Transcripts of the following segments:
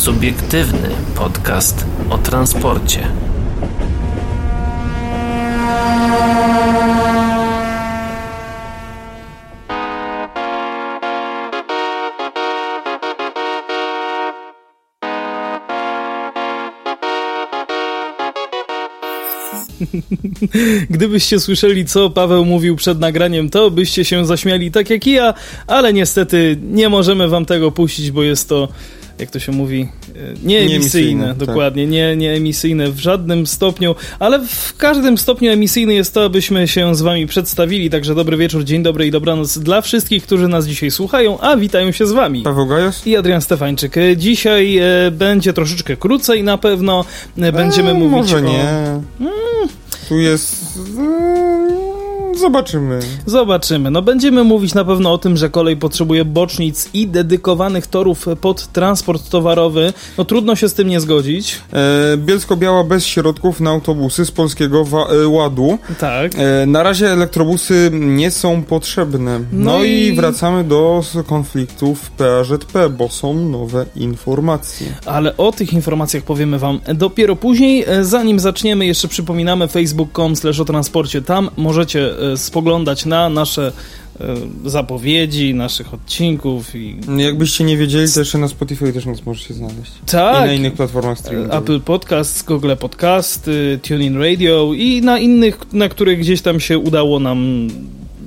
Subiektywny podcast o transporcie. Gdybyście słyszeli, co Paweł mówił przed nagraniem, to byście się zaśmiali tak jak ja, ale niestety nie możemy wam tego puścić, bo jest to jak to się mówi, e, nieemisyjne, nie tak. dokładnie, tak. nie, nieemisyjne w żadnym stopniu, ale w każdym stopniu emisyjny jest to, abyśmy się z wami przedstawili, także dobry wieczór, dzień dobry i dobranoc dla wszystkich, którzy nas dzisiaj słuchają, a witają się z wami. Paweł Gajos i Adrian Stefańczyk. E, dzisiaj e, będzie troszeczkę krócej na pewno, e, będziemy mówić może o... nie. Mm. Tu jest... Zobaczymy. Zobaczymy. No będziemy mówić na pewno o tym, że kolej potrzebuje bocznic i dedykowanych torów pod transport towarowy. No trudno się z tym nie zgodzić. E, Bielsko-Biała bez środków na autobusy z polskiego e, ładu. Tak. E, na razie elektrobusy nie są potrzebne. No, no i... i... wracamy do konfliktów PAŻP, bo są nowe informacje. Ale o tych informacjach powiemy wam dopiero później. E, zanim zaczniemy, jeszcze przypominamy facebook.com slash o transporcie. Tam możecie e, spoglądać na nasze e, zapowiedzi naszych odcinków i... Jakbyście nie wiedzieli, to jeszcze na Spotify też nas możecie znaleźć. Tak. I na innych platformach streamingowych. Apple Podcast, Google Podcast, TuneIn Radio i na innych, na których gdzieś tam się udało nam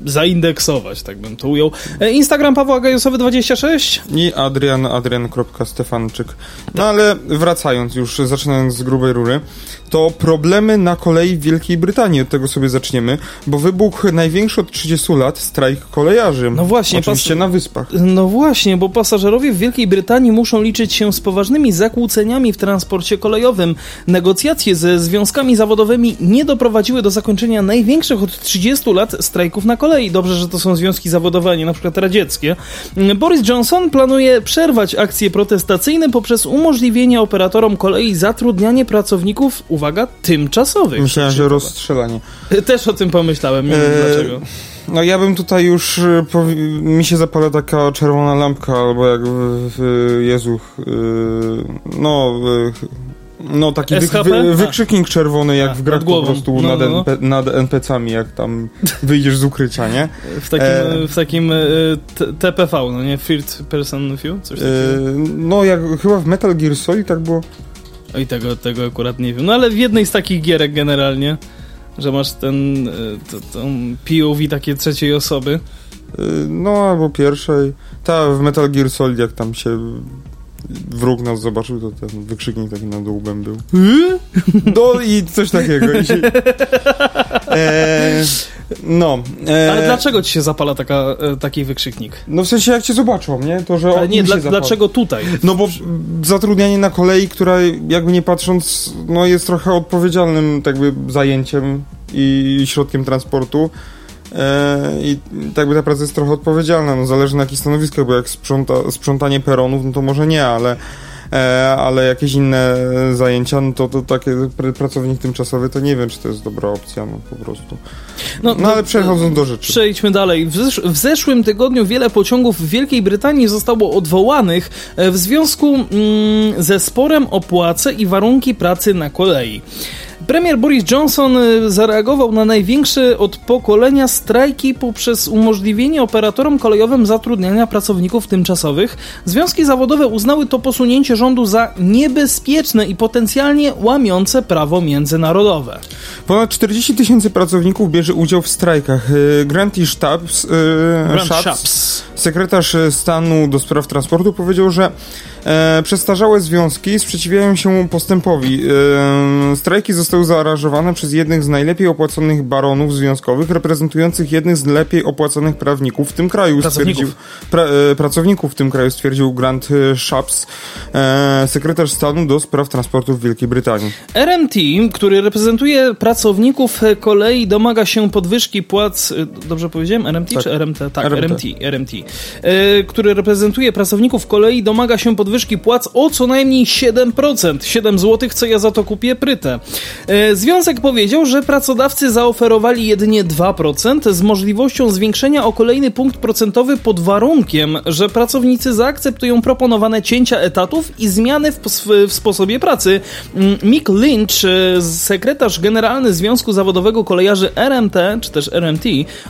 zaindeksować, tak bym to ujął. E, Instagram Paweł Gajosowy26 i Adrian, adrian.stefanczyk. No ale wracając już, zaczynając z grubej rury, to problemy na kolei w Wielkiej Brytanii. Od tego sobie zaczniemy, bo wybuchł największy od 30 lat strajk kolejarzy. No właśnie. Oczywiście na wyspach. No właśnie, bo pasażerowie w Wielkiej Brytanii muszą liczyć się z poważnymi zakłóceniami w transporcie kolejowym. Negocjacje ze związkami zawodowymi nie doprowadziły do zakończenia największych od 30 lat strajków na kolei. Dobrze, że to są związki zawodowe, a nie na przykład radzieckie. Boris Johnson planuje przerwać akcje protestacyjne poprzez umożliwienie operatorom kolei zatrudnianie pracowników, uwaga, tymczasowych. Myślałem, że rozstrzelanie. Też o tym pomyślałem, nie wiem eee, dlaczego. No ja bym tutaj już, e, mi się zapala taka czerwona lampka, albo jak w, w Jezu, yy, no... no taki wy, wy, wykrzyknik czerwony, jak A, w grach po prostu no, nad, no. NP, nad NPC-ami, jak tam wyjdziesz z ukrycia, nie? W takim, e, w takim e, TPV, no nie? Third Person View? Coś takiego? E, no, jak chyba w Metal Gear Solid tak było. Oj, tego, tego akurat nie wiem. No ale w jednej z takich gierek generalnie, że masz ten, e, to, tą POV takie trzeciej osoby. E, no, albo pierwszej. Ta, w Metal Gear Solid, jak tam się wróg nas zobaczył, to ten wykrzyknik taki nad łbem był. No i coś takiego. I się... e... No. E... Ale dlaczego ci się zapala taka, e, taki wykrzyknik? No w sensie jak cię zobaczą, nie? To, że Ale nie, dla, dlaczego tutaj? No bo zatrudnianie na kolei, która jakby nie patrząc, no jest trochę odpowiedzialnym jakby zajęciem i środkiem transportu. E, I tak by ta praca jest trochę odpowiedzialna, no zależy na jakich stanowiskach, bo jak sprząta, sprzątanie peronów, no to może nie, ale E, ale jakieś inne zajęcia, no to, to taki pracownik tymczasowy, to nie wiem, czy to jest dobra opcja, no po prostu. No, no ale przechodząc do rzeczy. Przejdźmy dalej. W, zesz w, zeszłym tygodniu wiele pociągów w Wielkiej Brytanii zostało odwołanych e, w związku mm, ze sporem o płace i warunki pracy na kolei. Premier Boris Johnson y, zareagował na największe od pokolenia strajki poprzez umożliwienie operatorom kolejowym zatrudniania pracowników tymczasowych. Związki zawodowe uznały to posunięcie rządu za niebezpieczne i potencjalnie łamiące prawo międzynarodowe. Ponad 40 tysięcy pracowników bierze udział w strajkach. Y, Granty Stabs, Grant sekretarz stanu do spraw transportu, powiedział, że E, przestarzałe związki sprzeciwiają się postępowi. E, strajki zostały zaaranżowane przez jednych z najlepiej opłaconych baronów związkowych, reprezentujących jednych z lepiej opłaconych prawników w tym kraju. Pracowników. Pra, e, pracowników w tym kraju, stwierdził Grant Shapps, e, sekretarz stanu do spraw transportu w Wielkiej Brytanii. RMT, który reprezentuje pracowników kolei, domaga się podwyżki płac. E, dobrze powiedziałem? RMT tak. czy RMT? Tak, RMT. RMT. RMT. e, który reprezentuje pracowników kolei, domaga się podwyżki płac o co najmniej 7%. 7 zł, co ja za to kupię prytę. E, związek powiedział, że pracodawcy zaoferowali jedynie 2% z możliwością zwiększenia o kolejny punkt procentowy pod warunkiem, że pracownicy zaakceptują proponowane cięcia etatów i zmiany w, w sposobie pracy. Mm, Mick Lynch, e, sekretarz generalny Związku Zawodowego Kolejarzy RMT, czy też RMT,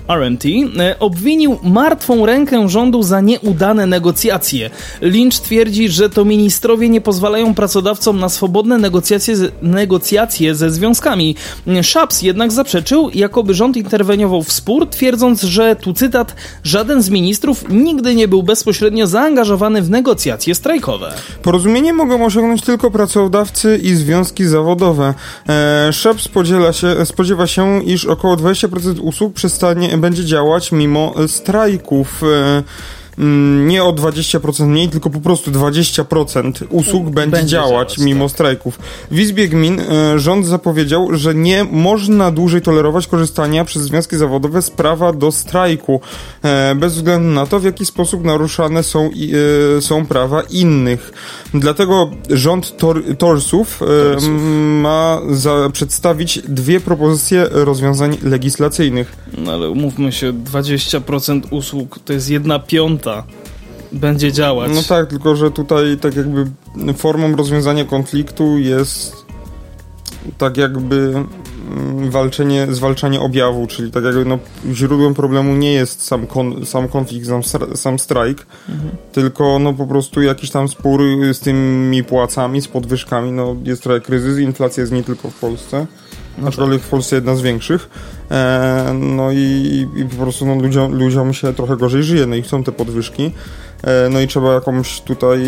RMT, e, obwinił martwą rękę rządu za nieudane negocjacje. Lynch twierdzi, że to ministrowie nie pozwalają pracodawcom na swobodne negocjacje, negocjacje ze związkami. Szaps jednak zaprzeczył, jakoby rząd interweniował w spór, twierdząc, że tu cytat, żaden z ministrów nigdy nie był bezpośrednio zaangażowany w negocjacje strajkowe. Porozumienie mogą osiągnąć tylko pracodawcy i związki zawodowe. E, Szaps się, spodziewa się, iż około 20% usług przestanie, będzie działać mimo strajków. E, nie o 20% mniej, tylko po prostu 20% usług będzie, będzie działać, działać mimo tak. strajków. W Izbie Gmin e, rząd zapowiedział, że nie można dłużej tolerować korzystania przez związki zawodowe z prawa do strajku, e, bez względu na to, w jaki sposób naruszane są, e, są prawa innych. Dlatego rząd tor, Torsów, Torsów. ma za, przedstawić dwie propozycje rozwiązań legislacyjnych. No ale umówmy się, 20% usług to jest jedna piąta będzie działać. No tak, tylko że tutaj tak jakby formą rozwiązania konfliktu jest tak jakby walczenie, zwalczanie objawu, czyli tak jakby no, źródłem problemu nie jest sam, kon, sam konflikt, sam, sam strajk, mhm. tylko no po prostu jakiś tam spór z tymi płacami, z podwyżkami, no jest trochę kryzys, inflacja jest nie tylko w Polsce, no aczkolwiek tak. w Polsce jedna z większych. E, no i, i, po prostu no, ludziom, ludziom się trochę gorzej żyje, no i chcą te podwyżki. E, no i trzeba jakąś tutaj,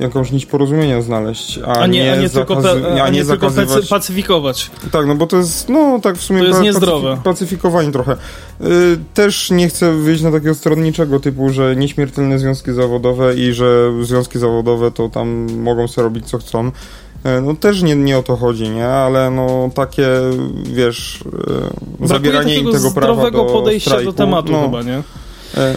jakąś nić porozumienia znaleźć, a, a nie, nie, a nie tylko, pe, a nie, nie tylko pacyfikować. Tak, no bo to jest, no tak w sumie to jest niezdrowe. pacyfikowanie trochę. E, też nie chcę wyjść na takiego stronniczego typu, że nieśmiertelne związki zawodowe i że związki zawodowe to tam mogą sobie robić co chcą. E, no też nie, nie o to chodzi, nie? Ale no takie, wiesz, Brakuje zabieranie im tego prawa do podejścia strajku, do tematu no, chyba, nie?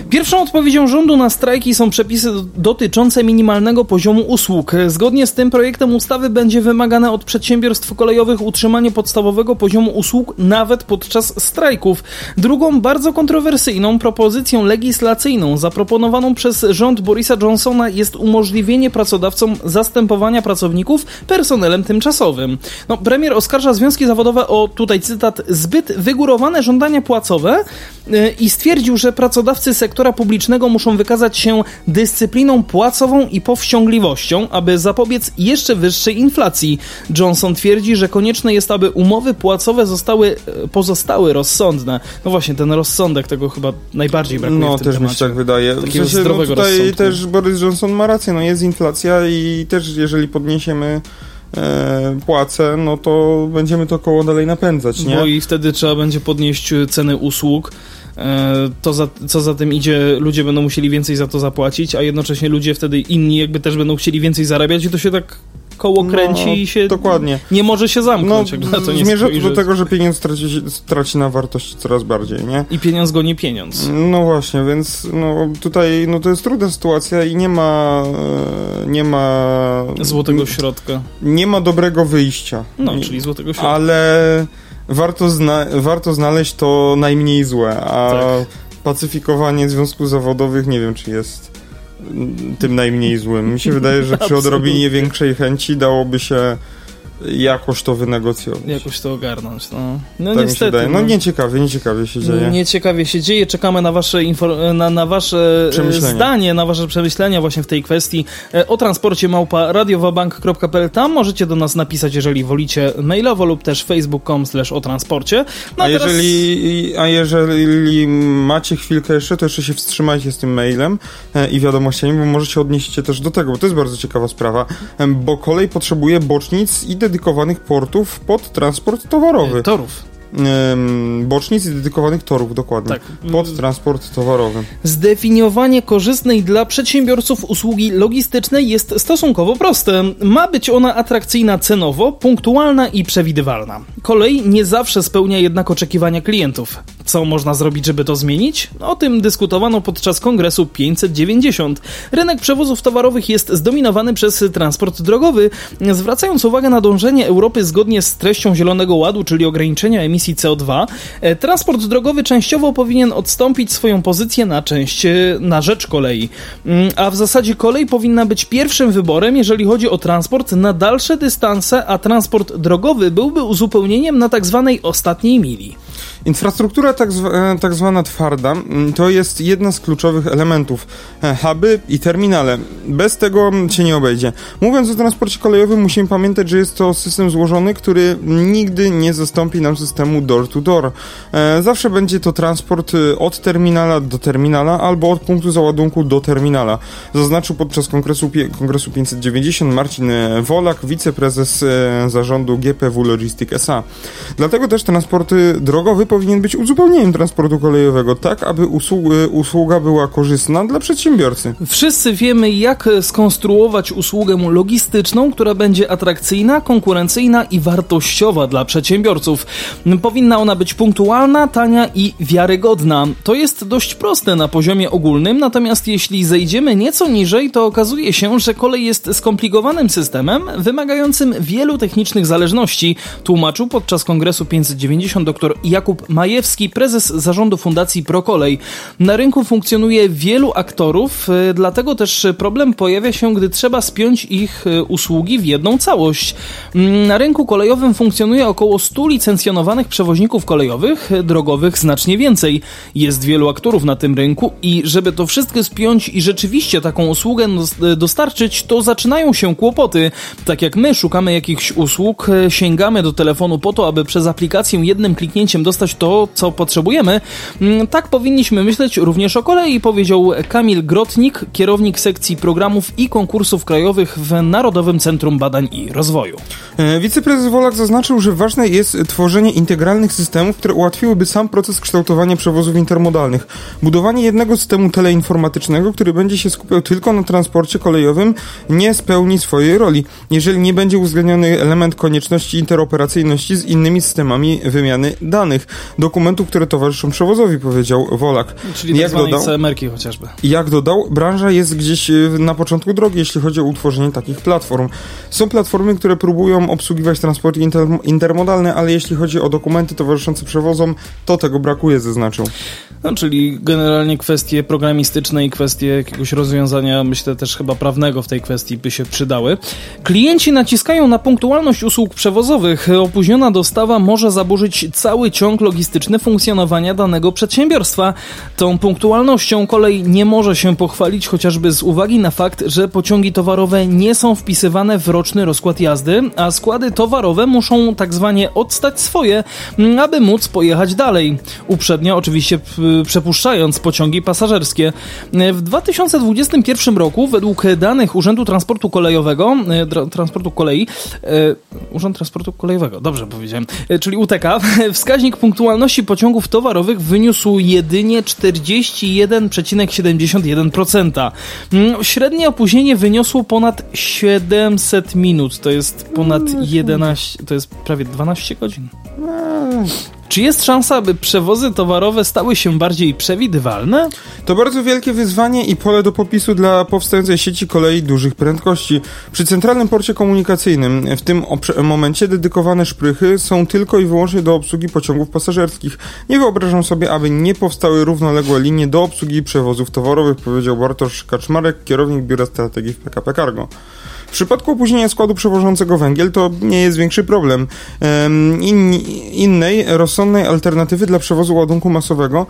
Pierwszą odpowiedzią rządu na strajki są przepisy dotyczące minimalnego poziomu usług. Zgodnie z tym projektem ustawy będzie wymagane od przedsiębiorstw kolejowych utrzymanie podstawowego poziomu usług nawet podczas strajków. Drugą bardzo kontrowersyjną propozycją legislacyjną zaproponowaną przez rząd Borisa Johnsona jest umożliwienie pracodawcom zastępowania pracowników personelem tymczasowym. No, premier oskarża związki zawodowe o, tutaj cytat, zbyt wygórowane żądania płacowe yy, i stwierdził, że pracodawcy Pracownicy sektora publicznego muszą wykazać się dyscypliną płacową i powściągliwością, aby zapobiec jeszcze wyższej inflacji. Johnson twierdzi, że konieczne jest, aby umowy płacowe zostały, e, pozostały rozsądne. No właśnie, ten rozsądek tego chyba najbardziej brakuje No, w tym też mi się tak wydaje. Takiego w sensie, no tutaj rozsądku. też Boris Johnson ma rację, no jest inflacja i też jeżeli podniesiemy e, płace, no to będziemy to koło dalej napędzać, nie? Bo i wtedy trzeba będzie podnieść ceny usług, to za, co za tym idzie, ludzie będą musieli więcej za to zapłacić, a jednocześnie ludzie wtedy inni jakby też będą chcieli więcej zarabiać i to się tak koło kręci no, i się dokładnie. nie może się zamknąć. No, to nie zmierza do tego, że pieniądz traci, traci na wartości coraz bardziej, nie? I pieniądz goni pieniądz. No właśnie, więc no, tutaj no, to jest trudna sytuacja i nie ma e, nie ma złotego środka. Nie ma dobrego wyjścia. No, czyli złotego środka. Ale warto, zna warto znaleźć to najmniej złe, a tak. pacyfikowanie związków zawodowych nie wiem, czy jest tym najmniej złym. Mi się wydaje, że przy odrobinie większej chęci dałoby się jakoś to wynegocjować. Jakoś to ogarnąć, no. No tak niestety. No, no nieciekawie, nieciekawie się dzieje. Nieciekawie się dzieje. Czekamy na wasze, na, na wasze e, zdanie, na wasze przemyślenia właśnie w tej kwestii. E, o transporcie małpa radiowabank.pl. Tam możecie do nas napisać, jeżeli wolicie mailowo lub też facebook.com slash o transporcie. No, a, a, teraz... jeżeli, a jeżeli macie chwilkę jeszcze, to jeszcze się wstrzymajcie z tym mailem e, i wiadomościami, bo możecie odnieść się też do tego, bo to jest bardzo ciekawa sprawa, bo kolej potrzebuje bocznic i dedykowanych portów pod transport towarowy. Torów bocznic i dedykowanych torów, dokładnie. Tak. Pod transport towarowy. Zdefiniowanie korzystnej dla przedsiębiorców usługi logistycznej jest stosunkowo proste. Ma być ona atrakcyjna cenowo, punktualna i przewidywalna. Kolej nie zawsze spełnia jednak oczekiwania klientów. Co można zrobić, żeby to zmienić? O tym dyskutowano podczas kongresu 590. Rynek przewozów towarowych jest zdominowany przez transport drogowy, zwracając uwagę na dążenie Europy zgodnie z treścią Zielonego Ładu, czyli ograniczenia emisji CO2. E, transport drogowy częściowo powinien odstąpić swoją pozycję na część e, na rzecz kolei. Mm, a w zasadzie kolej powinna być pierwszym wyborem, jeżeli chodzi o transport na dalsze dystanse, a transport drogowy byłby uzupełnieniem na tak zwanej ostatniej mili. Infrastruktura tak, e, tak zwana twarda mm, to jest jedna z kluczowych elementów. E, huby i terminale. Bez tego się nie obejdzie. Mówiąc o transporcie kolejowym, musimy pamiętać, że jest to system złożony, który nigdy nie zastąpi nam systemu door-to-door. E, zawsze będzie to transport od terminala do terminala albo od punktu załadunku do terminala. Zaznaczył podczas kongresu, kongresu 590 Marcin Wolak, wiceprezes zarządu GPW Logistic SA. Dlatego też transporty drogowe powinien być uzupełnieniem transportu kolejowego, tak aby usługa była korzystna dla przedsiębiorcy. Wszyscy wiemy, jak skonstruować usługę logistyczną, która będzie atrakcyjna, konkurencyjna i wartościowa dla przedsiębiorców. Powinna ona być punktualna, tania i wiarygodna. To jest dość proste na poziomie ogólnym, natomiast jeśli zejdziemy nieco niżej, to okazuje się, że kolej jest skomplikowanym systemem, wymagającym wielu technicznych zależności, tłumaczył podczas kongresu 590 dr Jakub Majewski, prezes zarządu Fundacji Prokolej. Na rynku funkcjonuje wielu aktorów, y, dlatego też problem pojawia się, gdy trzeba spiąć ich y, usługi w jedną całość. Mm, na rynku kolejowym funkcjonuje około 100 licencjonowanych przewoźników kolejowych, drogowych znacznie więcej. Jest wielu aktorów na tym rynku i żeby to wszystko spiąć i rzeczywiście taką usługę dostarczyć, to zaczynają się kłopoty. Tak jak my szukamy jakichś usług, y, sięgamy do telefonu po to, aby przez aplikację jednym kliknięciem dostać to, co potrzebujemy. Mm, tak powinniśmy myśleć również o kolei, powiedział Kamil Grotnik, kierownik sekcji programów i konkursów krajowych w Narodowym Centrum Badań i Rozwoju. E, wiceprezes Wolak zaznaczył, że ważne jest tworzenie integralnych systemów, które ułatwiłyby sam proces kształtowania przewozów intermodalnych. Budowanie jednego systemu teleinformatycznego, który będzie się skupiał tylko na transporcie kolejowym, nie spełni swojej roli, jeżeli nie będzie uwzględniony element konieczności interoperacyjności z innymi systemami wymiany danych dokumentów, które towarzyszą przewozowi, powiedział Wolak. Czyli tak jak dodał, CMR-ki chociażby. Jak dodał, branża jest gdzieś y, na początku drogi, jeśli chodzi o utworzenie takich platform. Są platformy, które próbują obsługiwać transport inter intermodalny, ale jeśli chodzi o dokumenty towarzyszące przewozom, to tego brakuje, zaznaczył. No, czyli generalnie kwestie programistyczne i kwestie jakiegoś rozwiązania, myślę też chyba prawnego w tej kwestii by się przydały. Klienci naciskają na punktualność usług przewozowych. Opóźniona dostawa może zaburzyć cały ciąg logistyczny funkcjonowania danego przedsiębiorstwa. Tą punktualnością kolej nie może się pochwalić chociażby z uwagi na fakt, że pociągi towarowe nie są wpisywane w roczny rozkład jazdy, a składy towarowe muszą tak zwanie odstać swoje, aby móc pojechać dalej. Uprzednio oczywiście przepuszczając pociągi pasażerskie. W 2021 roku według danych Urzędu Transportu Kolejowego, e, Transportu Kolei, e, Urząd Transportu Kolejowego, dobrze powiedziałem, e, czyli UTK, wskaźnik punktualności pociągów towarowych wyniósł jedynie 41,71%. Mm, średnie opóźnienie wyniosło ponad 700 minut, to jest ponad 11, to jest prawie 12 godzin. Czy jest szansa, aby przewozy towarowe stały się bardziej przewidywalne? To bardzo wielkie wyzwanie i pole do popisu dla powstającej sieci kolei dużych prędkości. Przy centralnym porcie komunikacyjnym w tym momencie dedykowane szprychy są tylko i wyłącznie do obsługi pociągów pasażerskich. Nie wyobrażam sobie, aby nie powstały równoległe linie do obsługi przewozów towarowych, powiedział Bartosz Kaczmarek, kierownik Biura Strategii w PKP Cargo. W przypadku opóźnienia składu przewożącego węgiel to nie jest większy problem. In, innej, rozsądnej alternatywy dla przewozu ładunku masowego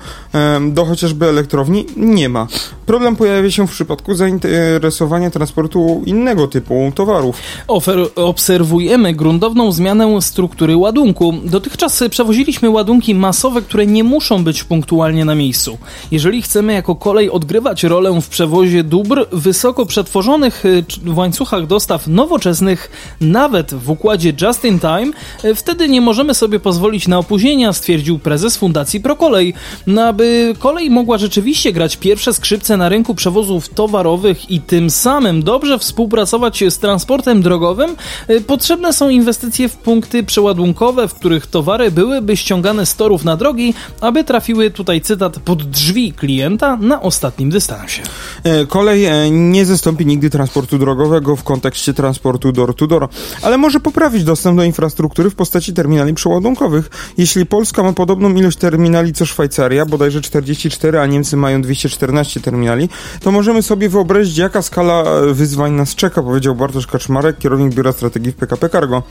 do chociażby elektrowni nie ma. Problem pojawia się w przypadku zainteresowania transportu innego typu towarów. Ofer obserwujemy gruntowną zmianę struktury ładunku. Dotychczas przewoziliśmy ładunki masowe, które nie muszą być punktualnie na miejscu. Jeżeli chcemy jako kolej odgrywać rolę w przewozie dóbr wysoko przetworzonych y, w łańcuchach dostaw nowoczesnych, nawet w układzie just in time, e, wtedy nie możemy sobie pozwolić na opóźnienia, stwierdził prezes Fundacji Prokolej. No, aby kolej mogła rzeczywiście grać pierwsze skrzypce na rynku przewozów towarowych i tym samym dobrze współpracować z transportem drogowym, e, potrzebne są inwestycje w punkty przeładunkowe, w których towary byłyby ściągane z torów na drogi, aby trafiły tutaj cytat pod drzwi klienta na ostatnim dystansie. E, kolej nie zastąpi nigdy transportu drogowego w kontekście transportu door-to-door, ale może poprawić dostęp do infrastruktury w postaci terminali przeładunkowych. Jeśli Polska ma podobną ilość terminali co Szwajcaria, bodajże 44, a Niemcy mają 214 terminali, to możemy sobie wyobrazić, jaka skala e, wyzwań nas czeka, powiedział Bartosz Kaczmarek, kierownik Biura Strategii w PKP Cargo.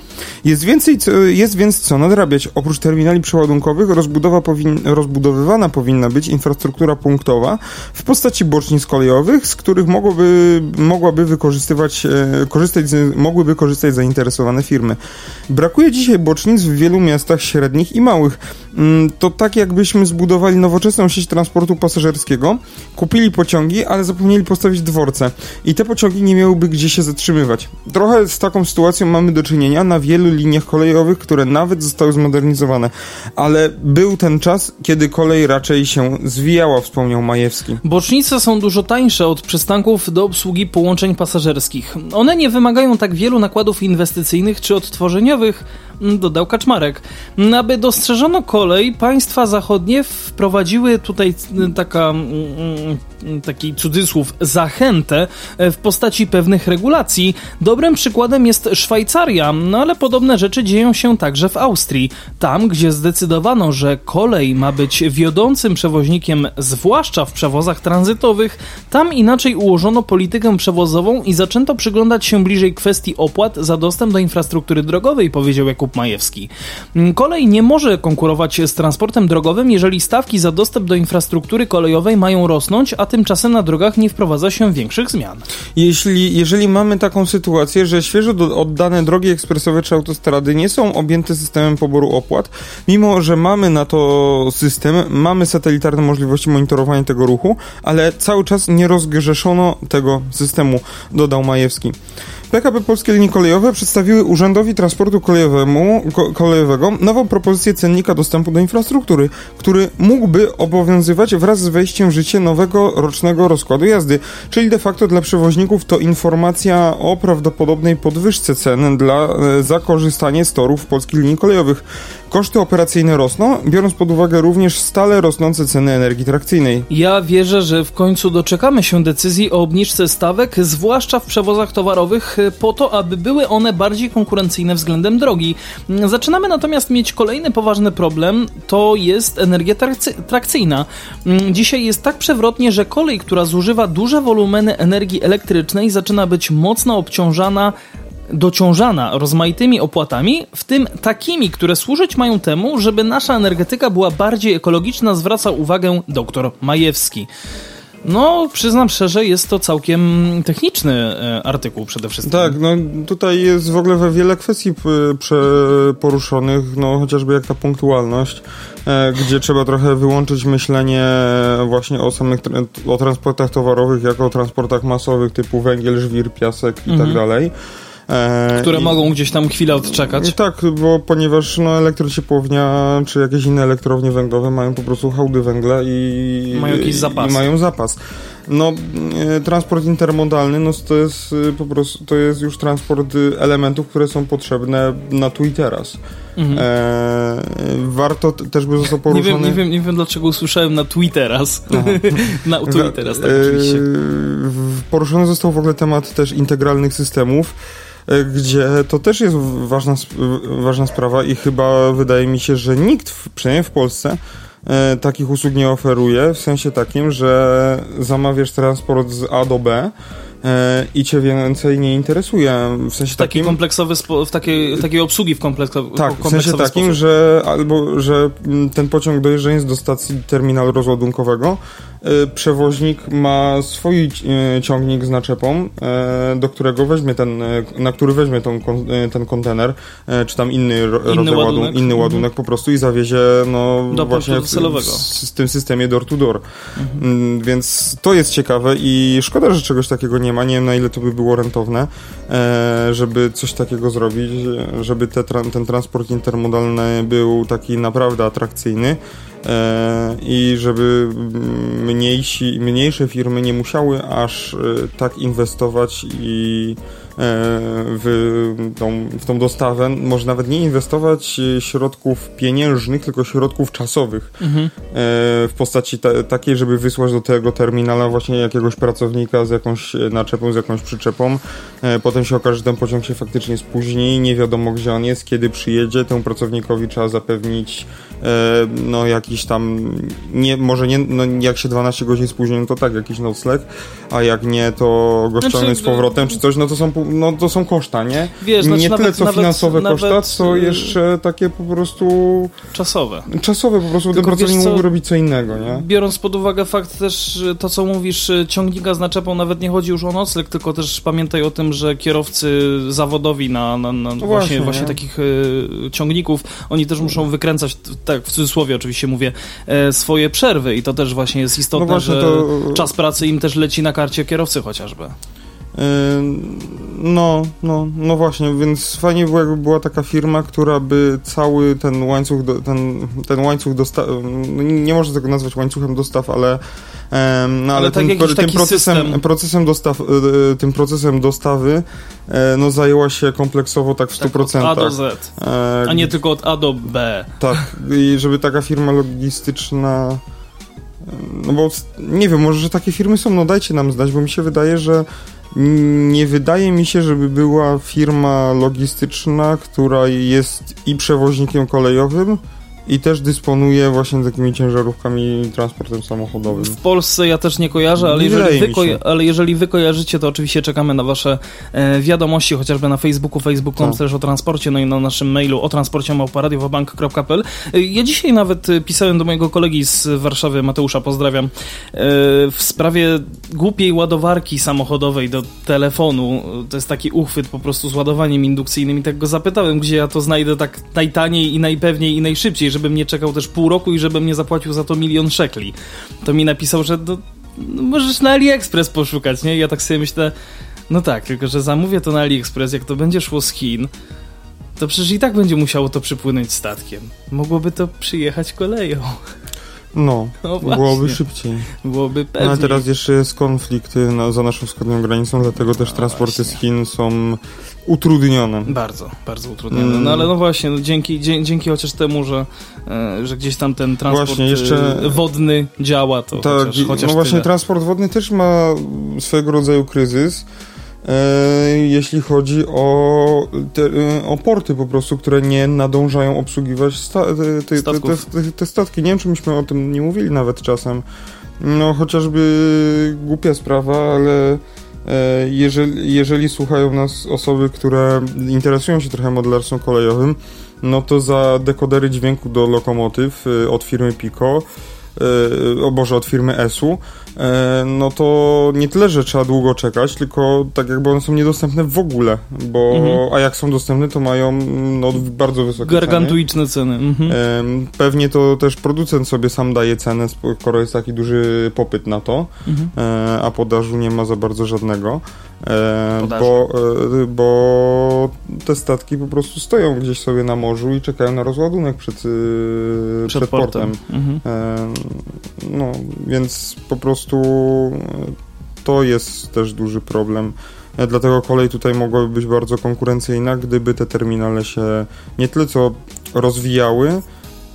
Jest, więcej, jest więc co nadrabiać. Oprócz terminali przeładunkowych rozbudowa powin, rozbudowywana powinna być infrastruktura punktowa w postaci bocznic kolejowych, z których mogłoby, mogłaby wykorzystywać, e, korzystać, mogłyby korzystać zainteresowane firmy. Brakuje dzisiaj bocznic w wielu miastach średnich i małych. Mm, to tak jakbyśmy zbudowali nowoczesną sieć transportu pasażerskiego, kupili pociągi, ale zapomnieli postawić dworce i te pociągi nie miałyby gdzie się zatrzymywać. Trochę z taką sytuacją mamy do czynienia na wielu liniach kolejowych, które nawet zostały zmodernizowane, ale był ten czas, kiedy kolej raczej się zwijała, wspomniał Majewski. Bocznice są dużo tańsze od przystanków do obsługi połączeń pasażerskich. One nie wymagają tak wielu nakładów inwestycyjnych czy odtworzeniowych, dodał Kaczmarek. Aby dostrzeżono kolej, państwa zachodnie wprowadziły tutaj taka, taki cudzysłów, zachętę w postaci pewnych regulacji. Dobrym przykładem jest Szwajcaria, no ale podobne rzeczy dzieją się także w Austrii. Tam, gdzie zdecydowano, że kolej ma być wiodącym przewoźnikiem, zwłaszcza w przewozach tranzytowych, tam inaczej ułożono politykę przewozową i zaczęto przyglądać się bliżej kwestii opłat za dostęp do infrastruktury drogowej, powiedział Jakub Majewski. Kolej nie może konkurować z transportem drogowym, jeżeli stawki za dostęp do infrastruktury kolejowej mają rosnąć, a tymczasem na drogach nie wprowadza się większych zmian. Jeśli, jeżeli mamy taką sytuację, że świeżo oddane drogi ekspresowe czy autostrady nie są objęte systemem poboru opłat, mimo że mamy na to system, mamy satelitarne możliwości monitorowania tego ruchu, ale cały czas nie rozgrzeszono tego systemu, dodał Majewski. PKP Polskie Linie Kolejowe przedstawiły Urzędowi Transportu Kolejowemu, ko, Kolejowego nową propozycję cennika dostępu do infrastruktury, który mógłby obowiązywać wraz z wejściem w życie nowego rocznego rozkładu jazdy, czyli de facto dla przewoźników to informacja o prawdopodobnej podwyżce cen dla, e, za korzystanie z torów Polskich Linii Kolejowych. Koszty operacyjne rosną, biorąc pod uwagę również stale rosnące ceny energii trakcyjnej. Ja wierzę, że w końcu doczekamy się decyzji o obniżce stawek, zwłaszcza w przewozach towarowych, po to, aby były one bardziej konkurencyjne względem drogi. Zaczynamy natomiast mieć kolejny poważny problem, to jest energia trakcyjna. Dzisiaj jest tak przewrotnie, że kolej, która zużywa duże wolumeny energii elektrycznej, zaczyna być mocno obciążana dociążana rozmaitymi opłatami, w tym takimi, które służyć mają temu, żeby nasza energetyka była bardziej ekologiczna, zwraca uwagę dr Majewski. No, przyznam szczerze, jest to całkiem techniczny e, artykuł przede wszystkim. Tak, no tutaj jest w ogóle wiele kwestii poruszonych, no chociażby jak ta punktualność, e, gdzie trzeba trochę wyłączyć myślenie właśnie o samych o transportach towarowych jako o transportach masowych typu węgiel, żwir, piasek i tak mhm. E, Które I, mogą gdzieś tam chwilę odczekać. Tak, bo ponieważ no, elektrociepłownia czy jakieś inne elektrownie węglowe mają po prostu hałdy węgla i mają jakiś zapas. I mają zapas. No, e, transport intermodalny, no to jest e, po prostu, to jest już transport elementów, które są potrzebne na tu i teraz. Mhm. E, warto też by został poruszony... Nie wiem, nie wiem, nie wiem dlaczego usłyszałem na Twitteras. na Twitteras, tak, oczywiście. Poruszony został w ogóle temat też integralnych systemów, E, gdzie to też jest ważna, ważna sprawa i chyba wydaje mi się, że nikt, przynajmniej w Polsce, e, takich usług nie oferuje, w sensie takim, że zamawiasz transport z A do B, e, i cię więcej nie interesuje. W sensie Taki takim... kompleksowy, w takiej, takiej obsługi w, kompleks, tak, w sensie takim, że albo, że ten pociąg dojeżdżając do stacji terminalu rozładunkowego e, przewoźnik ma swój e, ciągnik z naczepą, e, do którego weźmie ten, na który weźmie ten, ten kontener, czy tam inny, inny ładunek, inny ładunek po prostu i zawiezie no do właśnie w, w, w, tym systemie door to door. Mhm. Mm, więc to jest ciekawe i szkoda, że czegoś takiego nie ma. Nie wiem na ile to by było rentowne, żeby coś takiego zrobić, żeby te, ten transport intermodalny był taki naprawdę atrakcyjny. E, i żeby mniejsi, mniejsze firmy nie musiały aż e, tak inwestować i w tą, w tą dostawę, może nawet nie inwestować środków pieniężnych, tylko środków czasowych mhm. E, w postaci ta, takiej, żeby wysłać do tego terminala właśnie jakiegoś pracownika z jakąś naczepą, z jakąś przyczepą. E, potem się okaże, że ten pociąg się faktycznie spóźni, nie wiadomo gdzie on jest, kiedy przyjedzie, temu pracownikowi trzeba zapewnić no jakiś tam, nie, może nie, no jak się 12 godzin spóźni, no to tak, jakiś nocleg, a jak nie, to go ściągnąć znaczy, z powrotem czy coś, no to są no to są koszta, nie? Wiesz, znaczy nie tyle co nawet, finansowe nawet, koszta, co y, jeszcze takie po prostu... Czasowe. Czasowe, po prostu ten pracownik mógłby robić co innego, nie? Biorąc pod uwagę fakt też, to co mówisz, y, ciągnika z naczepą nawet nie chodzi już o nocleg, tylko też pamiętaj o tym, że kierowcy zawodowi na, na, na no właśnie, właśnie, właśnie takich y, ciągników, oni też muszą wykręcać, tak w cudzysłowie oczywiście mówię, e, swoje przerwy i to też właśnie jest istotne, no że to... czas pracy im też leci na karcie kierowcy chociażby. No, no, no właśnie, więc fajnie było, jakby była taka firma, która by cały ten łańcuch, do, ten, ten łańcuch dostaw, no nie można tego nazwać łańcuchem dostaw, ale, no, ale, ale tak tym, tym procesem, procesem dostaw, e, e, tym procesem dostawy e, no zajęła się kompleksowo tak w 100%. Tak, od A do Z, a nie tylko od A do B. Tak, i żeby taka firma logistyczna no bo nie wiem, może, że takie firmy są, no dajcie nam znać, bo mi się wydaje, że nie wydaje mi się, żeby była firma logistyczna, która jest i przewoźnikiem kolejowym, i też dysponuje właśnie takimi ciężarówkami i transportem samochodowym. W Polsce ja też nie kojarzę, ale, nie jeżeli, wy, koja- ale jeżeli wy kojarzycie, to oczywiście czekamy na wasze e, wiadomości, chociażby na Facebooku, facebook.com tak. o transporcie, no i na naszym mailu o transporcie małparadiowabank.pl. E, ja dzisiaj nawet e, pisałem do mojego kolegi z Warszawy, Mateusza, pozdrawiam, e, w sprawie głupiej ładowarki samochodowej do telefonu. To jest taki uchwyt po prostu z ładowaniem indukcyjnym i tak go zapytałem, gdzie ja to znajdę tak najtaniej i najpewniej i najszybciej, żebym nie czekał też pół roku i żebym nie zapłacił za to milion szekli. To mi napisał, że no, no możesz na AliExpress poszukać, nie? I ja tak sobie myślę, no tak, tylko że zamówię to na AliExpress, jak to będzie szło z Chin, to przecież i tak będzie musiało to przypłynąć statkiem. Mogłoby to przyjechać koleją. No, no byłoby szybciej. Byłoby pewnie. No, ale teraz jeszcze jest konflikt na, za naszą wschodnią granicą, dlatego też no transporty właśnie. z Chin są utrudnione. Bardzo, bardzo utrudnione. Mm. No ale no właśnie, no, dzięki, dzięki chociaż temu, że, e, że gdzieś tam ten transport właśnie, jeszcze, e, wodny działa, to tak, chociaż, chociaż No właśnie, tyle. transport wodny też ma swego rodzaju kryzys. E, jeśli chodzi o, te, o porty po prostu, które nie nadążają obsługiwać sta, te, te, te, statki. Nie wiem, czy myśmy o tym nie mówili nawet czasem. No chociażby głupia sprawa, ale E, jeżeli, jeżeli słuchają nas osoby, które interesują się trochę modelarstwem kolejowym, no to za dekodery dźwięku do lokomotyw e, od firmy Pico E, o Boże, od firmy ESU, e, no to nie tyle, że trzeba długo czekać, tylko tak jakby one są niedostępne w ogóle, bo mhm. a jak są dostępne, to mają no, bardzo wysokie Gargantuiczne ceny. ceny. Mhm. E, pewnie to też producent sobie sam daje cenę, skoro jest taki duży popyt na to, mhm. a podażu nie ma za bardzo żadnego. bo, bo te statki po prostu stoją gdzieś sobie na morzu i czekają na rozładunek przed, przed, przed portem. portem. Mhm. No, więc po prostu to jest też duży problem. E, dlatego kolej tutaj mogłaby być bardzo konkurencyjna, gdyby te terminale się nie tyle co rozwijały,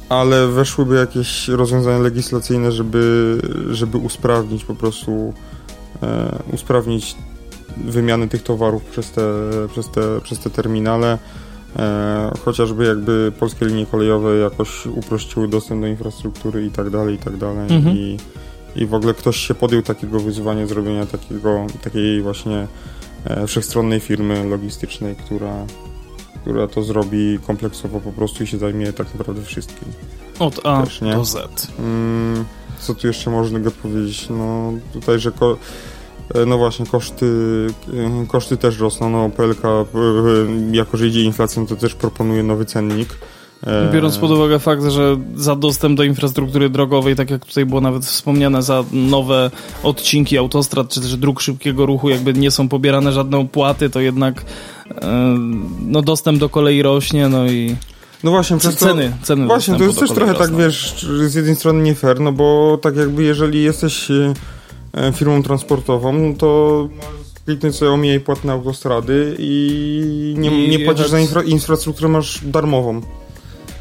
ale weszłyby jakieś rozwiązania legislacyjne, żeby, żeby usprawnić po prostu e, usprawnić wymianę tych towarów przez te, przez te, przez te terminale. E, chociażby jakby polskie linie kolejowe jakoś uprościły dostęp do infrastruktury i tak dalej, i tak dalej. Mhm. I, I w ogóle ktoś się podjął takiego wyzwania zrobienia takiego, takiej właśnie e, wszechstronnej firmy logistycznej, która, która to zrobi kompleksowo po prostu i się zajmie tak naprawdę wszystkim. Od A Też, do Z. Mm, co tu jeszcze można powiedzieć? No tutaj, że ko- no właśnie, koszty, e, koszty też rosną. No PLK, e, jako że idzie inflacją, to też proponuje nowy cennik. E, Biorąc pod uwagę fakt, że za dostęp do infrastruktury drogowej, tak jak tutaj było nawet wspomniane, za nowe odcinki autostrad czy też dróg szybkiego ruchu, jakby nie są pobierane żadne opłaty, to jednak e, no, dostęp do kolei rośnie, no i No właśnie, przez to, ceny, ceny Właśnie, to jest też trochę tak, rosną. wiesz, z jednej strony nie fair, no bo tak jakby jeżeli jesteś e, firmą transportową, to kliknąć sobie omijaj płatne autostrady i nie, I nie płacisz za infra, infrastrukturę, masz darmową.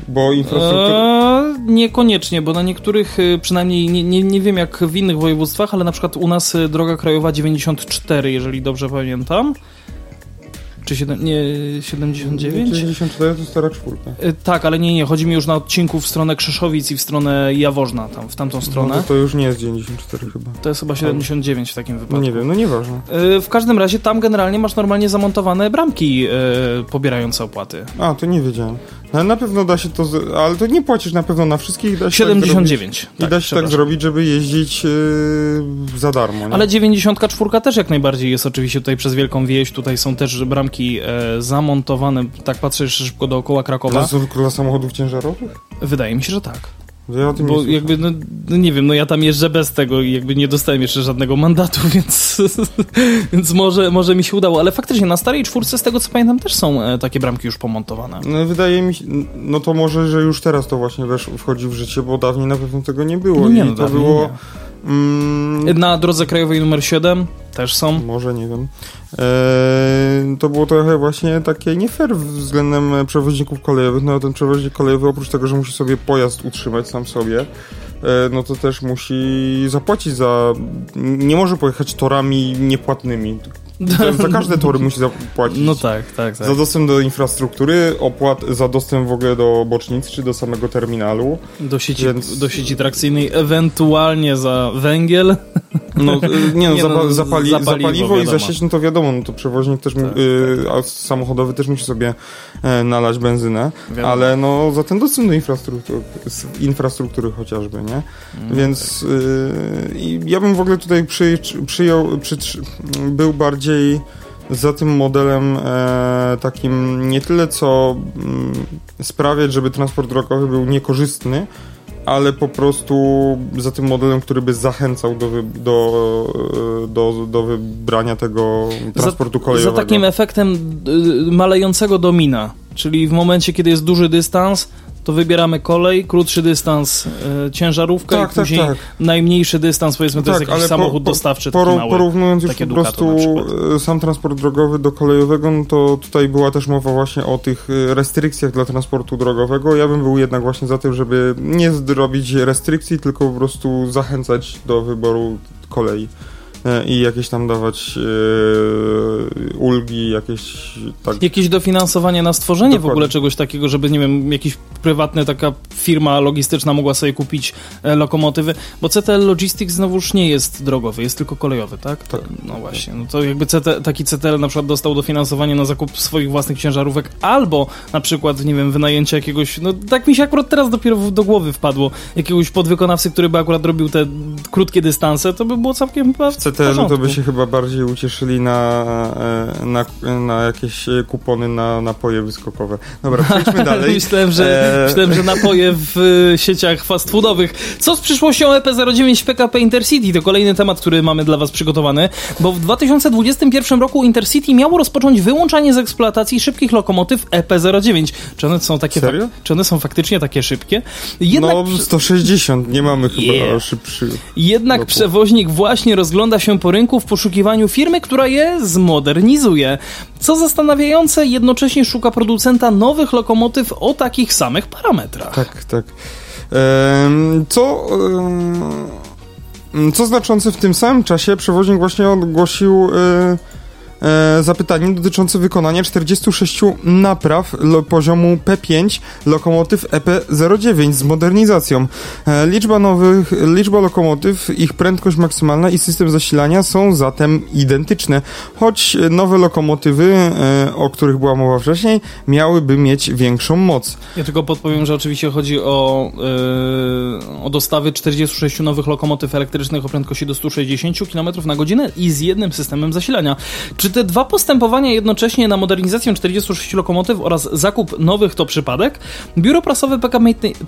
Bo infrastruktura... Eee, niekoniecznie, bo na niektórych, y, przynajmniej nie, nie, nie wiem jak w innych województwach, ale na przykład u nas y, droga krajowa 94, jeżeli dobrze pamiętam. Czy siedem, nie, 79? 94 to stara czwórka. Y, Tak, ale nie, nie, chodzi mi już na odcinku w stronę Krzeszowic i w stronę Jaworzna, tam, w tamtą No stronę. to, to już nie jest 94 chyba. To jest chyba 79 w takim No wypadku. nie wiem, no nieważne. Y, W każdym razie tam generalnie masz normalnie zamontowane bramki y, pobierające opłaty. A, to nie wiedziałem. No, na pewno da się to, z... ale to nie płacisz na pewno na wszystkich. Da się Tak 79. zrobić, I da się tak zrobić, żeby jeździć yy, za darmo. Nie? Ale 94 też jak najbardziej jest oczywiście tutaj przez Wielką Wieś. Tutaj są też bramki e, zamontowane. Tak patrzę jeszcze szybko dookoła Krakowa. Tylko dla samochodów ciężarowych? Wydaje mi się, że tak. Ja Bo jakby, no, no nie wiem, no ja tam jeżdżę bez tego i jakby nie dostałem jeszcze żadnego mandatu, więc, więc może, może mi się udało. Ale faktycznie na starej czwórce, z tego co pamiętam, też są e, takie bramki już pomontowane. No, wydaje mi się, no to może, że już teraz to właśnie wesz, wchodzi w życie, bo dawniej na pewno tego nie było. No nie, I no to było. nie. Mm, Na drodze krajowej numer 7 też są. może nie wiem. Eee, to było trochę właśnie takie nie fair względem e, przewoźników kolejowych. No ten przewoźnik kolejowy oprócz tego, że musi sobie pojazd utrzymać sam sobie, e, no to też musi zapłacić za. Nie może pojechać torami niepłatnymi. Za, każde tory musi zapłacić. No tak, tak, tak. Za dostęp do infrastruktury, opłat za dostęp w ogóle do bocznic czy do samego terminalu. Do sieci, Więc- do sieci trakcyjnej, ewentualnie za węgiel. No, y, nie no, Nie za, no, za, pali, za za paliwo, paliwo i za sieć, no to wiadomo, no to przewoźnik też, mu- Tak, y, samochodowy też musi sobie e, nalać benzynę, Wiadomo. ale no za ten dostęp do infrastruktury, infrastruktury chociażby, nie? Mm, Więc y, i ja bym w ogóle tutaj przy, przyjął, przytrzy, był bardziej za tym modelem e, takim nie tyle co mm, sprawiać, żeby transport drogowy był niekorzystny, ale po prostu za tym modelem, który by zachęcał do, wy, do, e, do, do wybrania tego transportu Za kolejowego. takim efektem y, malejącego domina, czyli w momencie, kiedy jest duży dystans, to wybieramy kolej, krótszy dystans y, ciężarówkę Tak, i tak, później tak. najmniejszy dystans, powiedzmy, to jest jakiś samochód po- dostawczy taki mały. Porównując już po prostu e, sam transport drogowy do kolejowego, no to tutaj była też mowa właśnie o tych e, restrykcjach dla transportu drogowego. Ja bym był jednak właśnie za tym, żeby nie zrobić restrykcji, tylko po prostu zachęcać do wyboru kolei. E, I jakieś tam dawać e, ulgi, jakieś tak. Jakieś dofinansowanie na stworzenie w Dokładnie. ogóle czegoś takiego, żeby, nie wiem, jakiś prywatny taka firma logistyczna mogła sobie kupić e, lokomotywy, bo CTL Logistics znowuż nie jest drogowy, jest tylko kolejowy, tak? Tak. No właśnie, no to jakby CT, taki CTL na przykład dostał dofinansowanie na zakup swoich własnych ciężarówek, albo na przykład, nie wiem, wynajęcie jakiegoś, no tak mi się akurat teraz dopiero w- do głowy wpadło, jakiegoś podwykonawcy, który by akurat robił te krótkie dystanse, to by było całkiem chyba w CTL to by się chyba bardziej ucieszyli na, e, na, na jakieś e, kupony na napoje wyskokowe. Dobra, przejdźmy dalej. myślałem, że, Eee. myślałem, że napoje w y, sieciach fast foodowych. Co z przyszłością EP09 PKP Intercity? To kolejny temat, który mamy dla Was przygotowany, bo w 2021 roku Intercity miało rozpocząć wyłączanie z eksploatacji szybkich lokomotyw EP09. Czy one są takie Serio? czy one są faktycznie takie szybkie? Jednak, no 160, nie mamy chyba Yeah. szybszy. jednak roku. przewoźnik właśnie rozgląda się po rynku w poszukiwaniu firmy, która je zmodernizuje. Co zastanawiające, jednocześnie szuka producenta nowych lokomotyw o takich samych parametrach. Tak, tak. Em, co, em, co znaczące w tym samym czasie przewoźnik właśnie ogłosił e, zapytanie dotyczące wykonania 46 napraw poziomu P5 lokomotyw EP09 z modernizacją. E, liczba nowych, liczba lokomotyw, ich prędkość maksymalna i system zasilania są zatem identyczne, choć nowe lokomotywy, e, o których była mowa wcześniej, miałyby mieć większą moc. Ja tylko podpowiem, że oczywiście chodzi o, yy, o dostawy 46 nowych lokomotyw elektrycznych o prędkości do 160 km na godzinę i z jednym systemem zasilania. Czy te dwa postępowania jednocześnie na modernizację 46 lokomotyw oraz zakup nowych to przypadek? Biuro prasowe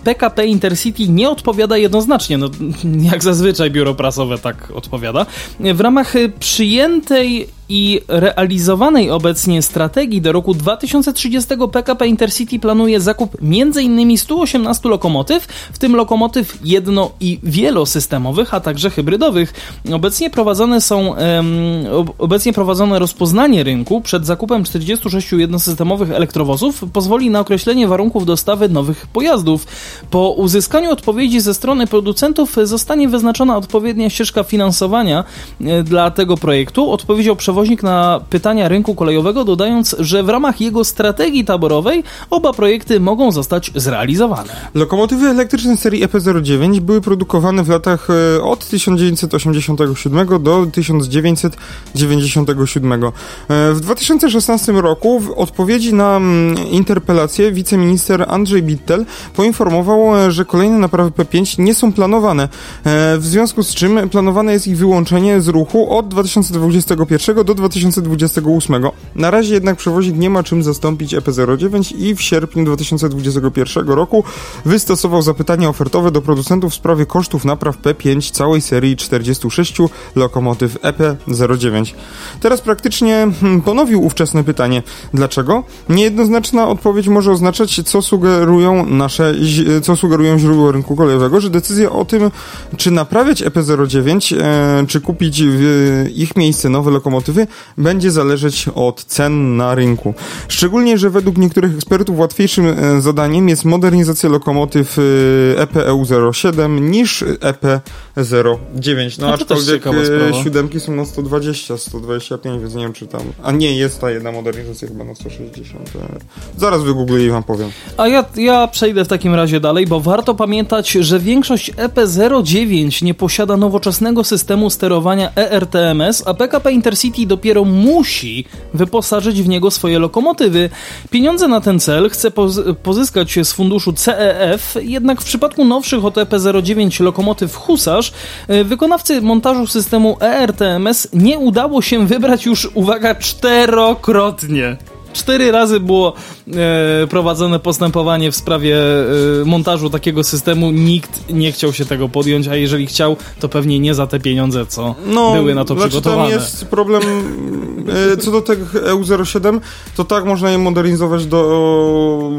PKP, Intercity nie odpowiada jednoznacznie, no, jak zazwyczaj biuro prasowe tak odpowiada. W ramach przyjętej i realizowanej obecnie strategii do roku 2030 PKP Intercity planuje zakup m.in. 118 lokomotyw, w tym lokomotyw jedno- i wielosystemowych, a także hybrydowych. Obecnie prowadzone są um, obecnie prowadzone rozpoznanie rynku przed zakupem 46 jednosystemowych elektrowozów pozwoli na określenie warunków dostawy nowych pojazdów. Po uzyskaniu odpowiedzi ze strony producentów zostanie wyznaczona odpowiednia ścieżka finansowania e, dla tego projektu. Odpowiedział przewodniczący przewoźnik na pytania rynku kolejowego, dodając, że w ramach jego strategii taborowej oba projekty mogą zostać zrealizowane. Lokomotywy elektryczne serii EP09 były produkowane w latach e, od 1987 do 1997. E, w 2016 roku w odpowiedzi na mm, interpelację wiceminister Andrzej Bittel poinformował, e, że kolejne naprawy P5 nie są planowane, w związku z czym planowane jest ich wyłączenie z ruchu od 2021 do 2028. Na razie jednak przewoźnik nie ma czym zastąpić EP09 i w sierpniu 2021 roku wystosował zapytanie ofertowe do producentów w sprawie kosztów napraw P5 całej serii 46 lokomotyw EP09. Teraz praktycznie hmm, ponowił ówczesne pytanie. Dlaczego? Niejednoznaczna odpowiedź może oznaczać, co sugerują nasze, co sugerują źródła rynku kolejowego, że decyzja o tym, czy naprawiać EP09, e, czy kupić w ich miejsce nowe lokomotywy, będzie zależeć od cen na rynku. Szczególnie, że według niektórych ekspertów łatwiejszym e, zadaniem jest modernizacja lokomotyw EPEU07 niż EP09. No, no aczkolwiek e, siódemki są na 120, 125, więc nie wiem czy tam... A nie, jest ta jedna modernizacja chyba na 160. E, zaraz wygoogluję i wam powiem. A ja, ja przejdę w takim razie dalej, bo warto pamiętać, że większość EP09 nie posiada nowoczesnego systemu sterowania ERTMS, a PKP Intercity dopiero musi wyposażyć w niego swoje lokomotywy. Pieniądze na ten cel chce pozyskać z funduszu CEF, jednak w przypadku nowszych OTP 09 lokomotyw Husarz, e, wykonawcy montażu systemu ERTMS nie udało się wybrać już, uwaga, czterokrotnie. Cztery razy było e, prowadzone postępowanie w sprawie e, montażu takiego systemu. Nikt nie chciał się tego podjąć, a jeżeli chciał, to pewnie nie za te pieniądze, co no, były na to znaczy przygotowane. Tam jest problem e, co do tych EU07, to tak można je modernizować do,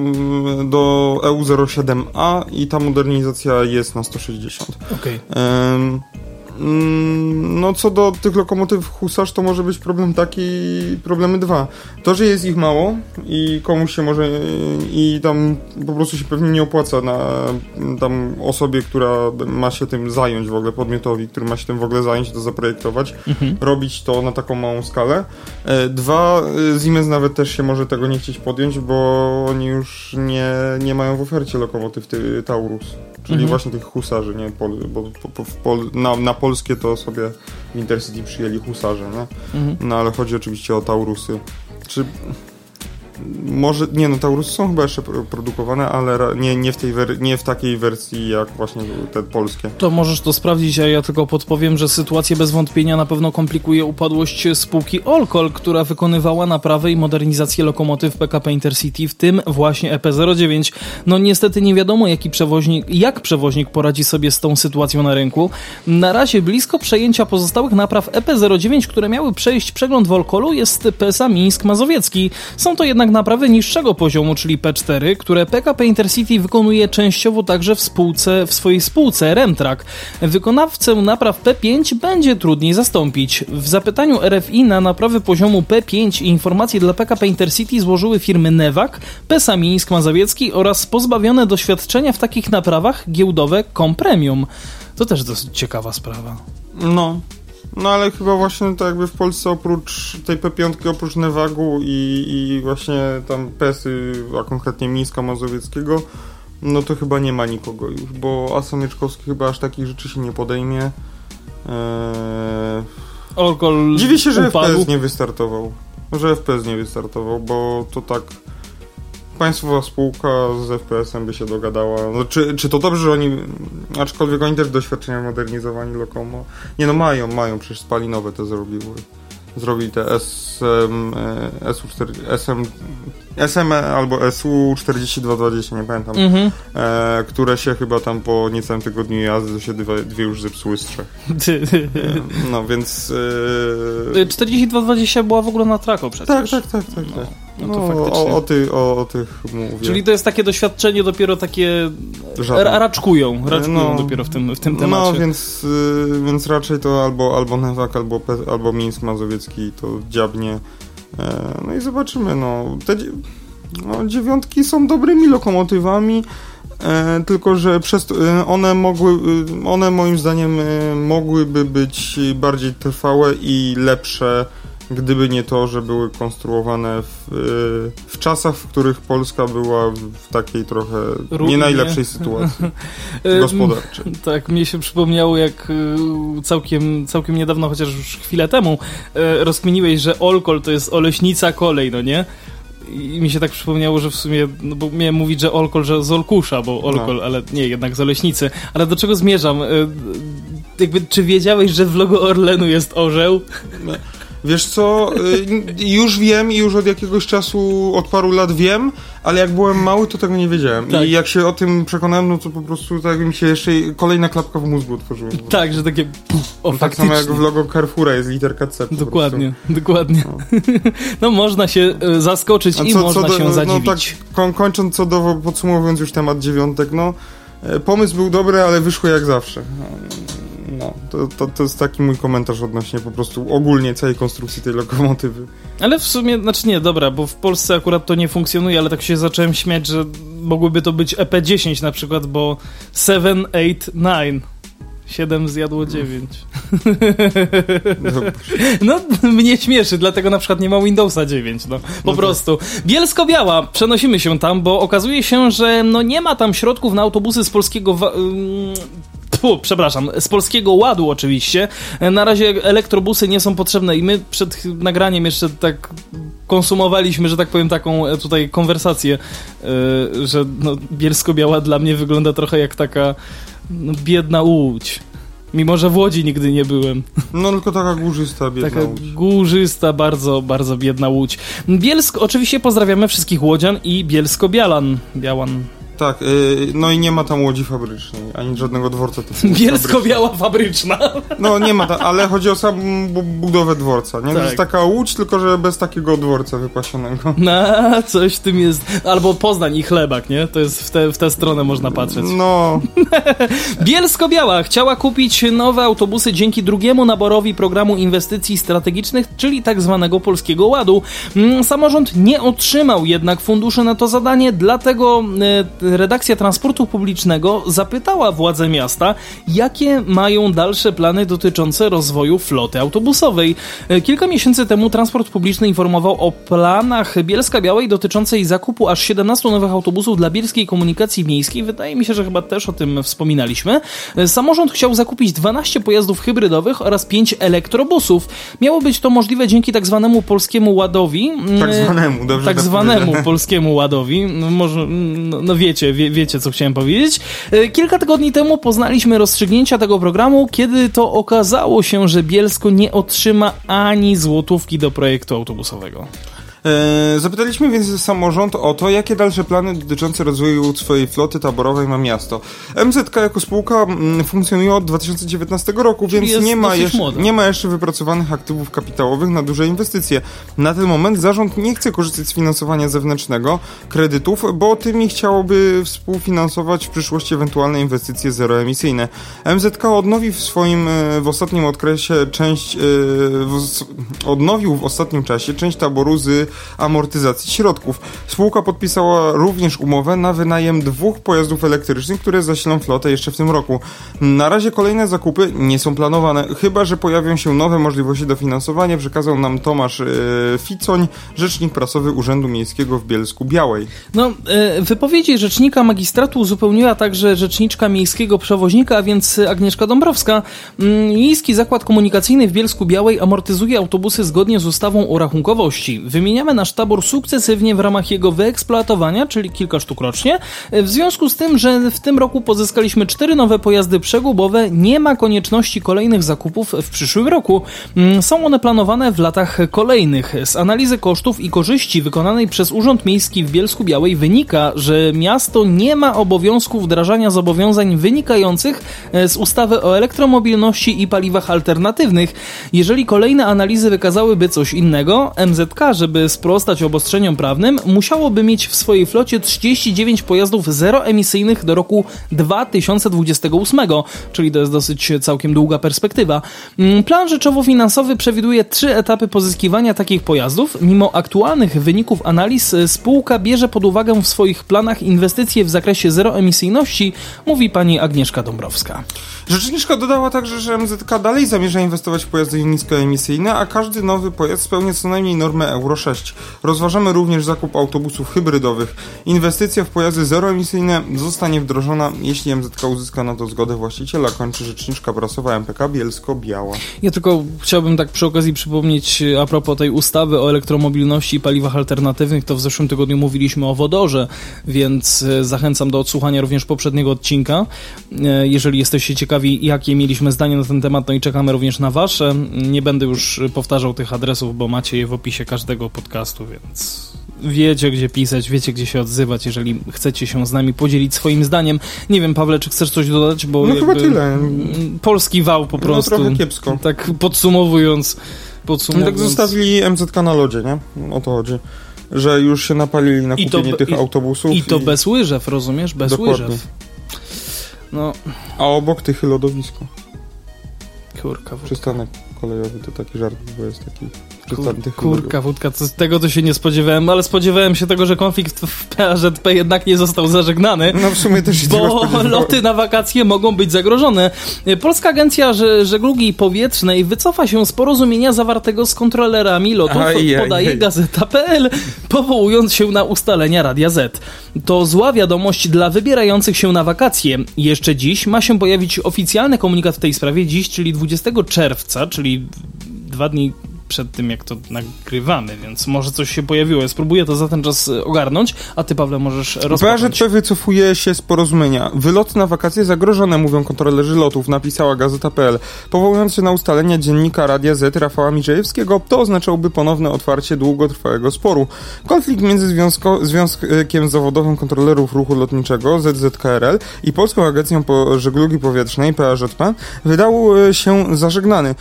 do EU07A i ta modernizacja jest na 160. Okej. Okay. Mm, no co do tych lokomotyw husarz to może być problem taki, problemy dwa. To, że jest ich mało i komuś się może i tam po prostu się pewnie nie opłaca na tam osobie, która ma się tym zająć w ogóle, podmiotowi, który ma się tym w ogóle zająć, to zaprojektować, mhm. robić to na taką małą skalę. E, dwa, Siemens nawet też się może tego nie chcieć podjąć, bo oni już nie, nie mają w ofercie lokomotyw Taurus, czyli mhm. właśnie tych husarzy, nie? Pol, bo, po, po, na, na polskie to sobie w Intercity przyjęli husarze, nie? Mhm. No ale chodzi oczywiście o Taurusy. Czy może, nie no, Taurusy są chyba jeszcze produkowane, ale nie, nie, w tej nie w takiej wersji jak właśnie te polskie. To możesz to sprawdzić, a ja tylko podpowiem, że sytuację bez wątpienia na pewno komplikuje upadłość spółki Olkol, która wykonywała naprawę i modernizację lokomotyw PKP Intercity, w tym właśnie EP09. No niestety nie wiadomo, jaki przewoźnik, jak przewoźnik poradzi sobie z tą sytuacją na rynku. Na razie blisko przejęcia pozostałych napraw EP09, które miały przejść przegląd w Olkolu jest PSA Mińsk Mazowiecki. Są to jednak jednak naprawy niższego poziomu, czyli P4, które PKP Intercity wykonuje częściowo także w, spółce, w swojej spółce Remtrack. Wykonawcę napraw P5 będzie trudniej zastąpić. W zapytaniu RFI na naprawy poziomu P5 informacje dla PKP Intercity złożyły firmy Newak, PESA Mińsk Mazowiecki oraz pozbawione doświadczenia w takich naprawach giełdowe Compremium. To też dosyć ciekawa sprawa. No, No ale chyba właśnie tak jakby w Polsce oprócz tej P5, oprócz Newagu i, i właśnie tam Pesy, a konkretnie Mińska Mazowieckiego, no to chyba nie ma nikogo już, bo Asanyczkowski chyba aż takich rzeczy się nie podejmie. Eee... Dziwi się, że upadł. FPS nie wystartował. Że FPS nie wystartował, bo to tak państwowa spółka z FPS-em by się dogadała. No, czy, czy to dobrze, że oni, aczkolwiek oni też doświadczenia modernizowani Lokomo. Nie no, mają, mają, przecież spalinowe te zrobiły. Zrobili te SM, e, SU4, SM, SM albo SU4220, nie pamiętam, Mhm. e, które się chyba tam po niecałym tygodniu jazdy się dwie, dwie już zepsuły z trzech. E, no więc... E, 4220 była w ogóle na trako przecież. tak, tak, tak, tak. tak. No No, o, o, ty, o, o tych mówię. Czyli to jest takie doświadczenie dopiero takie... Żadne. Ra raczkują, raczkują No. dopiero w tym, w tym No, temacie. więc, y, więc raczej to albo, albo Newak, albo, albo Mińsk Mazowiecki to dziabnie. E, no i zobaczymy, no. Te no, dziewiątki są dobrymi lokomotywami, e, tylko że przez e, one mogły, one moim zdaniem mogłyby być bardziej trwałe i lepsze, gdyby nie to, że były konstruowane w, e, w czasach, w których Polska była w, takiej trochę Ruinie. nie najlepszej sytuacji E, gospodarczej. Tak, mnie się przypomniało, jak y, całkiem, całkiem niedawno, chociaż już chwilę temu, rozkminiłeś, że Olkol to jest Oleśnica Kolej, no nie? I mi się tak przypomniało, że w sumie, no bo miałem mówić, że Olkol, że z Olkusza, bo Olkol, No. ale nie, jednak z Oleśnicy. Ale do czego zmierzam? Jakby, czy wiedziałeś, że w logo Orlenu jest orzeł? Wiesz co, y, już wiem i już od jakiegoś czasu, od paru lat wiem, ale jak byłem mały, to tego nie wiedziałem. Tak. I jak się o tym przekonałem, no to po prostu tak mi się jeszcze kolejna klapka w mózgu otworzyła. Tak, że takie... Puf, o, No, tak samo jak w logo Carrefoura jest literka C. Dokładnie, dokładnie. No. można się e, zaskoczyć prostu. i można się no zadziwić. tak koń, kończąc co do, podsumowując już temat dziewiątek, no e, pomysł był dobry, ale wyszło jak zawsze. No, No, to, to, to jest taki mój komentarz odnośnie po prostu ogólnie całej konstrukcji tej lokomotywy. Ale w sumie, znaczy nie, dobra, bo w Polsce akurat to nie funkcjonuje, ale tak się zacząłem śmiać, że mogłyby to być EP10 na przykład, bo 7, 8, 9. 7 zjadło 9. Dobrze. No, mnie śmieszy, dlatego na przykład nie ma Windowsa 9, no. Po No tak. prostu. Bielsko-Biała, przenosimy się tam, bo okazuje się, że no nie ma tam środków na autobusy z polskiego... Tfu, przepraszam, z polskiego ładu oczywiście. Na razie elektrobusy nie są potrzebne i my przed nagraniem jeszcze tak konsumowaliśmy, że tak powiem, taką e, tutaj konwersację, e, że no, Bielsko-Biała dla mnie wygląda trochę jak taka no, biedna łódź. Mimo, że w Łodzi nigdy nie byłem. No tylko taka górzysta, biedna Taka łódź. górzysta, bardzo, bardzo biedna łódź. Bielsk, oczywiście pozdrawiamy wszystkich łodzian i Bielsko-Bialan. Białan. Tak, y, no i nie ma tam łodzi fabrycznej, ani żadnego dworca. Bielsko-Biała fabryczna. No nie ma tam, ale chodzi o samą bu- budowę dworca, nie? To Tak. jest taka łódź, tylko że bez takiego dworca wypasionego. Na, coś w tym jest. Albo Poznań i chlebak, nie? To jest w, te, w tę stronę można patrzeć. No, Bielsko-Biała chciała kupić nowe autobusy dzięki drugiemu naborowi programu inwestycji strategicznych, czyli tak zwanego Polskiego Ładu. Mm, Samorząd nie otrzymał jednak funduszy na to zadanie, dlatego e, redakcja transportu publicznego zapytała władze miasta, jakie mają dalsze plany dotyczące rozwoju floty autobusowej. E, Kilka miesięcy temu transport publiczny informował o planach Bielska Białej dotyczącej zakupu aż 17 nowych autobusów dla bielskiej komunikacji miejskiej. Wydaje mi się, że chyba też o tym wspominaliśmy. E, Samorząd chciał zakupić 12 pojazdów hybrydowych oraz 5 elektrobusów. Miało być to możliwe dzięki tak zwanemu polskiemu ładowi. tak E, zwanemu, dobrze tak zwanemu polskiemu ładowi. Może, no, no wiecie, wie, wiecie, co chciałem powiedzieć. E, Kilka tygodni temu poznaliśmy rozstrzygnięcia tego programu, kiedy to okazało się, że Bielsko nie otrzyma ani złotówki do projektu autobusowego. E, Zapytaliśmy więc samorząd o to, jakie dalsze plany dotyczące rozwoju swojej floty taborowej ma miasto. MZK jako spółka mm, funkcjonuje od 2019 roku, Czyli więc nie ma, jeszcze, nie ma jeszcze wypracowanych aktywów kapitałowych na duże inwestycje. Na ten moment zarząd nie chce korzystać z finansowania zewnętrznego, kredytów, bo tymi chciałoby współfinansować w przyszłości ewentualne inwestycje zeroemisyjne. MZK odnowi w swoim e, w ostatnim okresie część e, w, odnowił w ostatnim czasie część taboru z amortyzacji środków. Spółka podpisała również umowę na wynajem dwóch pojazdów elektrycznych, które zasilą flotę jeszcze w tym roku. Na razie kolejne zakupy nie są planowane, chyba że pojawią się nowe możliwości dofinansowania, przekazał nam Tomasz yy, Ficoń, rzecznik prasowy Urzędu Miejskiego w Bielsku Białej. No, yy, wypowiedzi rzecznika magistratu uzupełniła także rzeczniczka miejskiego przewoźnika, a więc Agnieszka Dąbrowska. Yy, Miejski Zakład Komunikacyjny w Bielsku Białej amortyzuje autobusy zgodnie z ustawą o rachunkowości. Wymieniamy nasz tabor sukcesywnie w ramach jego wyeksploatowania, czyli kilka sztuk rocznie. W związku z tym, że w tym roku pozyskaliśmy cztery nowe pojazdy przegubowe, nie ma konieczności kolejnych zakupów w przyszłym roku. Mm, są one planowane w latach kolejnych. Z analizy kosztów i korzyści wykonanej przez Urząd Miejski w Bielsku Białej wynika, że miasto nie ma obowiązku wdrażania zobowiązań wynikających z ustawy o elektromobilności i paliwach alternatywnych. Jeżeli kolejne analizy wykazałyby coś innego, MZK, żeby sprostać obostrzeniom prawnym, musiałoby mieć w swojej flocie 39 pojazdów zeroemisyjnych do roku 2028, czyli to jest dosyć całkiem długa perspektywa. Mm, plan rzeczowo-finansowy przewiduje trzy etapy pozyskiwania takich pojazdów. Mimo aktualnych wyników analiz, spółka bierze pod uwagę w swoich planach inwestycje w zakresie zeroemisyjności, mówi pani Agnieszka Dąbrowska. Rzeczniczka dodała także, że MZK dalej zamierza inwestować w pojazdy niskoemisyjne, a każdy nowy pojazd spełnia co najmniej normę Euro 6. Rozważamy również zakup autobusów hybrydowych. Inwestycja w pojazdy zeroemisyjne zostanie wdrożona, jeśli MZK uzyska na to zgodę właściciela, kończy rzeczniczka prasowa MPK Bielsko-Biała. Ja tylko chciałbym tak przy okazji przypomnieć a propos tej ustawy o elektromobilności i paliwach alternatywnych, to w zeszłym tygodniu mówiliśmy o wodorze, więc e, zachęcam do odsłuchania również poprzedniego odcinka. E, jeżeli jesteście ciekawi, jakie mieliśmy zdanie na ten temat, no i czekamy również na wasze. Nie będę już powtarzał tych adresów, bo macie je w opisie każdego podcastu, więc wiecie, gdzie pisać, wiecie, gdzie się odzywać, jeżeli chcecie się z nami podzielić swoim zdaniem. Nie wiem, Pawle, czy chcesz coś dodać? Bo no chyba tyle. Polski wał po prostu. No trochę kiepsko. Tak podsumowując. podsumowując. No tak zostawili MZK na lodzie, nie? O to chodzi. Że już się napalili na kupienie to, tych i, autobusów. I to i... bez łyżew, rozumiesz? Bez Dokładnie. łyżew. No. A obok tych lodowisko. Kurka. Przystanek kolejowy to taki żart, bo jest taki Kur, kurka, wódka, co, tego to się nie spodziewałem, ale spodziewałem się tego, że konflikt w PAŻP jednak nie został zażegnany. No w sumie też się Bo loty na wakacje mogą być zagrożone. Polska Agencja Żeglugi Powietrznej wycofa się z porozumienia zawartego z kontrolerami lotów, aj, podaje aj, gazeta.pl, powołując się na ustalenia Radia Z. To zła wiadomość dla wybierających się na wakacje. Jeszcze dziś ma się pojawić oficjalny komunikat w tej sprawie, dziś, czyli 20 czerwca, czyli dwa dni przed tym, jak to nagrywamy, więc może coś się pojawiło. Ja spróbuję to za ten czas e, ogarnąć, a ty, Pawle, możesz rozpocząć. BAŻP wycofuje się z porozumienia. Wyloty na wakacje zagrożone, mówią kontrolerzy lotów, napisała Gazeta.pl. Powołując się na ustalenia dziennika Radia Z Rafała Mirzejewskiego, to oznaczałoby ponowne otwarcie długotrwałego sporu. Konflikt między Związko Związkiem Zawodowym Kontrolerów Ruchu Lotniczego, ZZKRL, i Polską Agencją Żeglugi Powietrznej, PAŻP, wydał e, się zażegnany.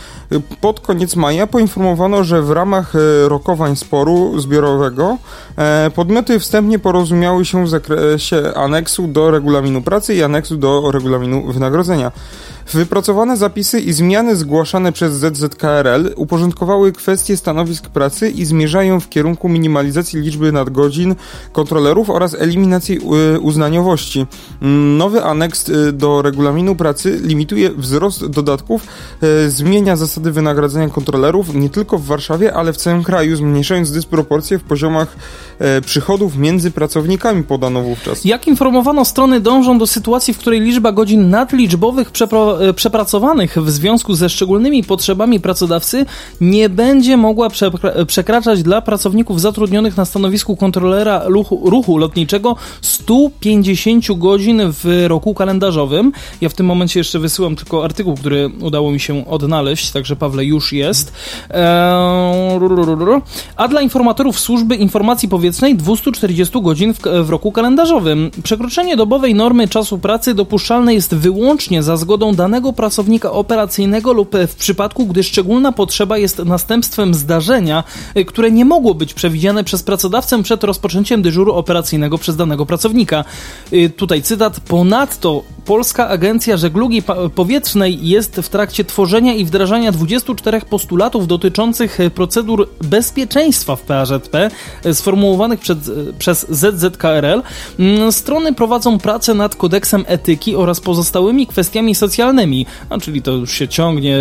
Pod koniec maja poinformował że w ramach e, rokowań sporu zbiorowego e, podmioty wstępnie porozumiały się w zakresie aneksu do regulaminu pracy i aneksu do regulaminu wynagrodzenia. Wypracowane zapisy i zmiany zgłaszane przez ZZKRL uporządkowały kwestie stanowisk pracy i zmierzają w kierunku minimalizacji liczby nadgodzin kontrolerów oraz eliminacji y, uznaniowości. Mm, nowy aneks y, do regulaminu pracy limituje wzrost dodatków, y, zmienia zasady wynagradzania kontrolerów nie tylko w Warszawie, ale w całym kraju, zmniejszając dysproporcje w poziomach przychodów między pracownikami, podano wówczas. Jak informowano, strony dążą do sytuacji, w której liczba godzin nadliczbowych przeprowadzonych E, przepracowanych w związku ze szczególnymi potrzebami pracodawcy nie będzie mogła przekraczać dla pracowników zatrudnionych na stanowisku kontrolera ruchu, ruchu lotniczego 150 godzin w roku kalendarzowym. Ja w tym momencie jeszcze wysyłam tylko artykuł, który udało mi się odnaleźć, także Pawle już jest. Eee, a dla informatorów służby informacji powietrznej 240 godzin w, w roku kalendarzowym. Przekroczenie dobowej normy czasu pracy dopuszczalne jest wyłącznie za zgodą danego pracownika operacyjnego lub w przypadku, gdy szczególna potrzeba jest następstwem zdarzenia, które nie mogło być przewidziane przez pracodawcę przed rozpoczęciem dyżuru operacyjnego przez danego pracownika. Y, tutaj cytat. Ponadto Polska Agencja Żeglugi Powietrznej jest w trakcie tworzenia i wdrażania 24 postulatów dotyczących procedur bezpieczeństwa w PAŻP sformułowanych przed, przez ZZKRL. Mm, strony prowadzą pracę nad kodeksem etyki oraz pozostałymi kwestiami socjalnymi, a czyli to już się ciągnie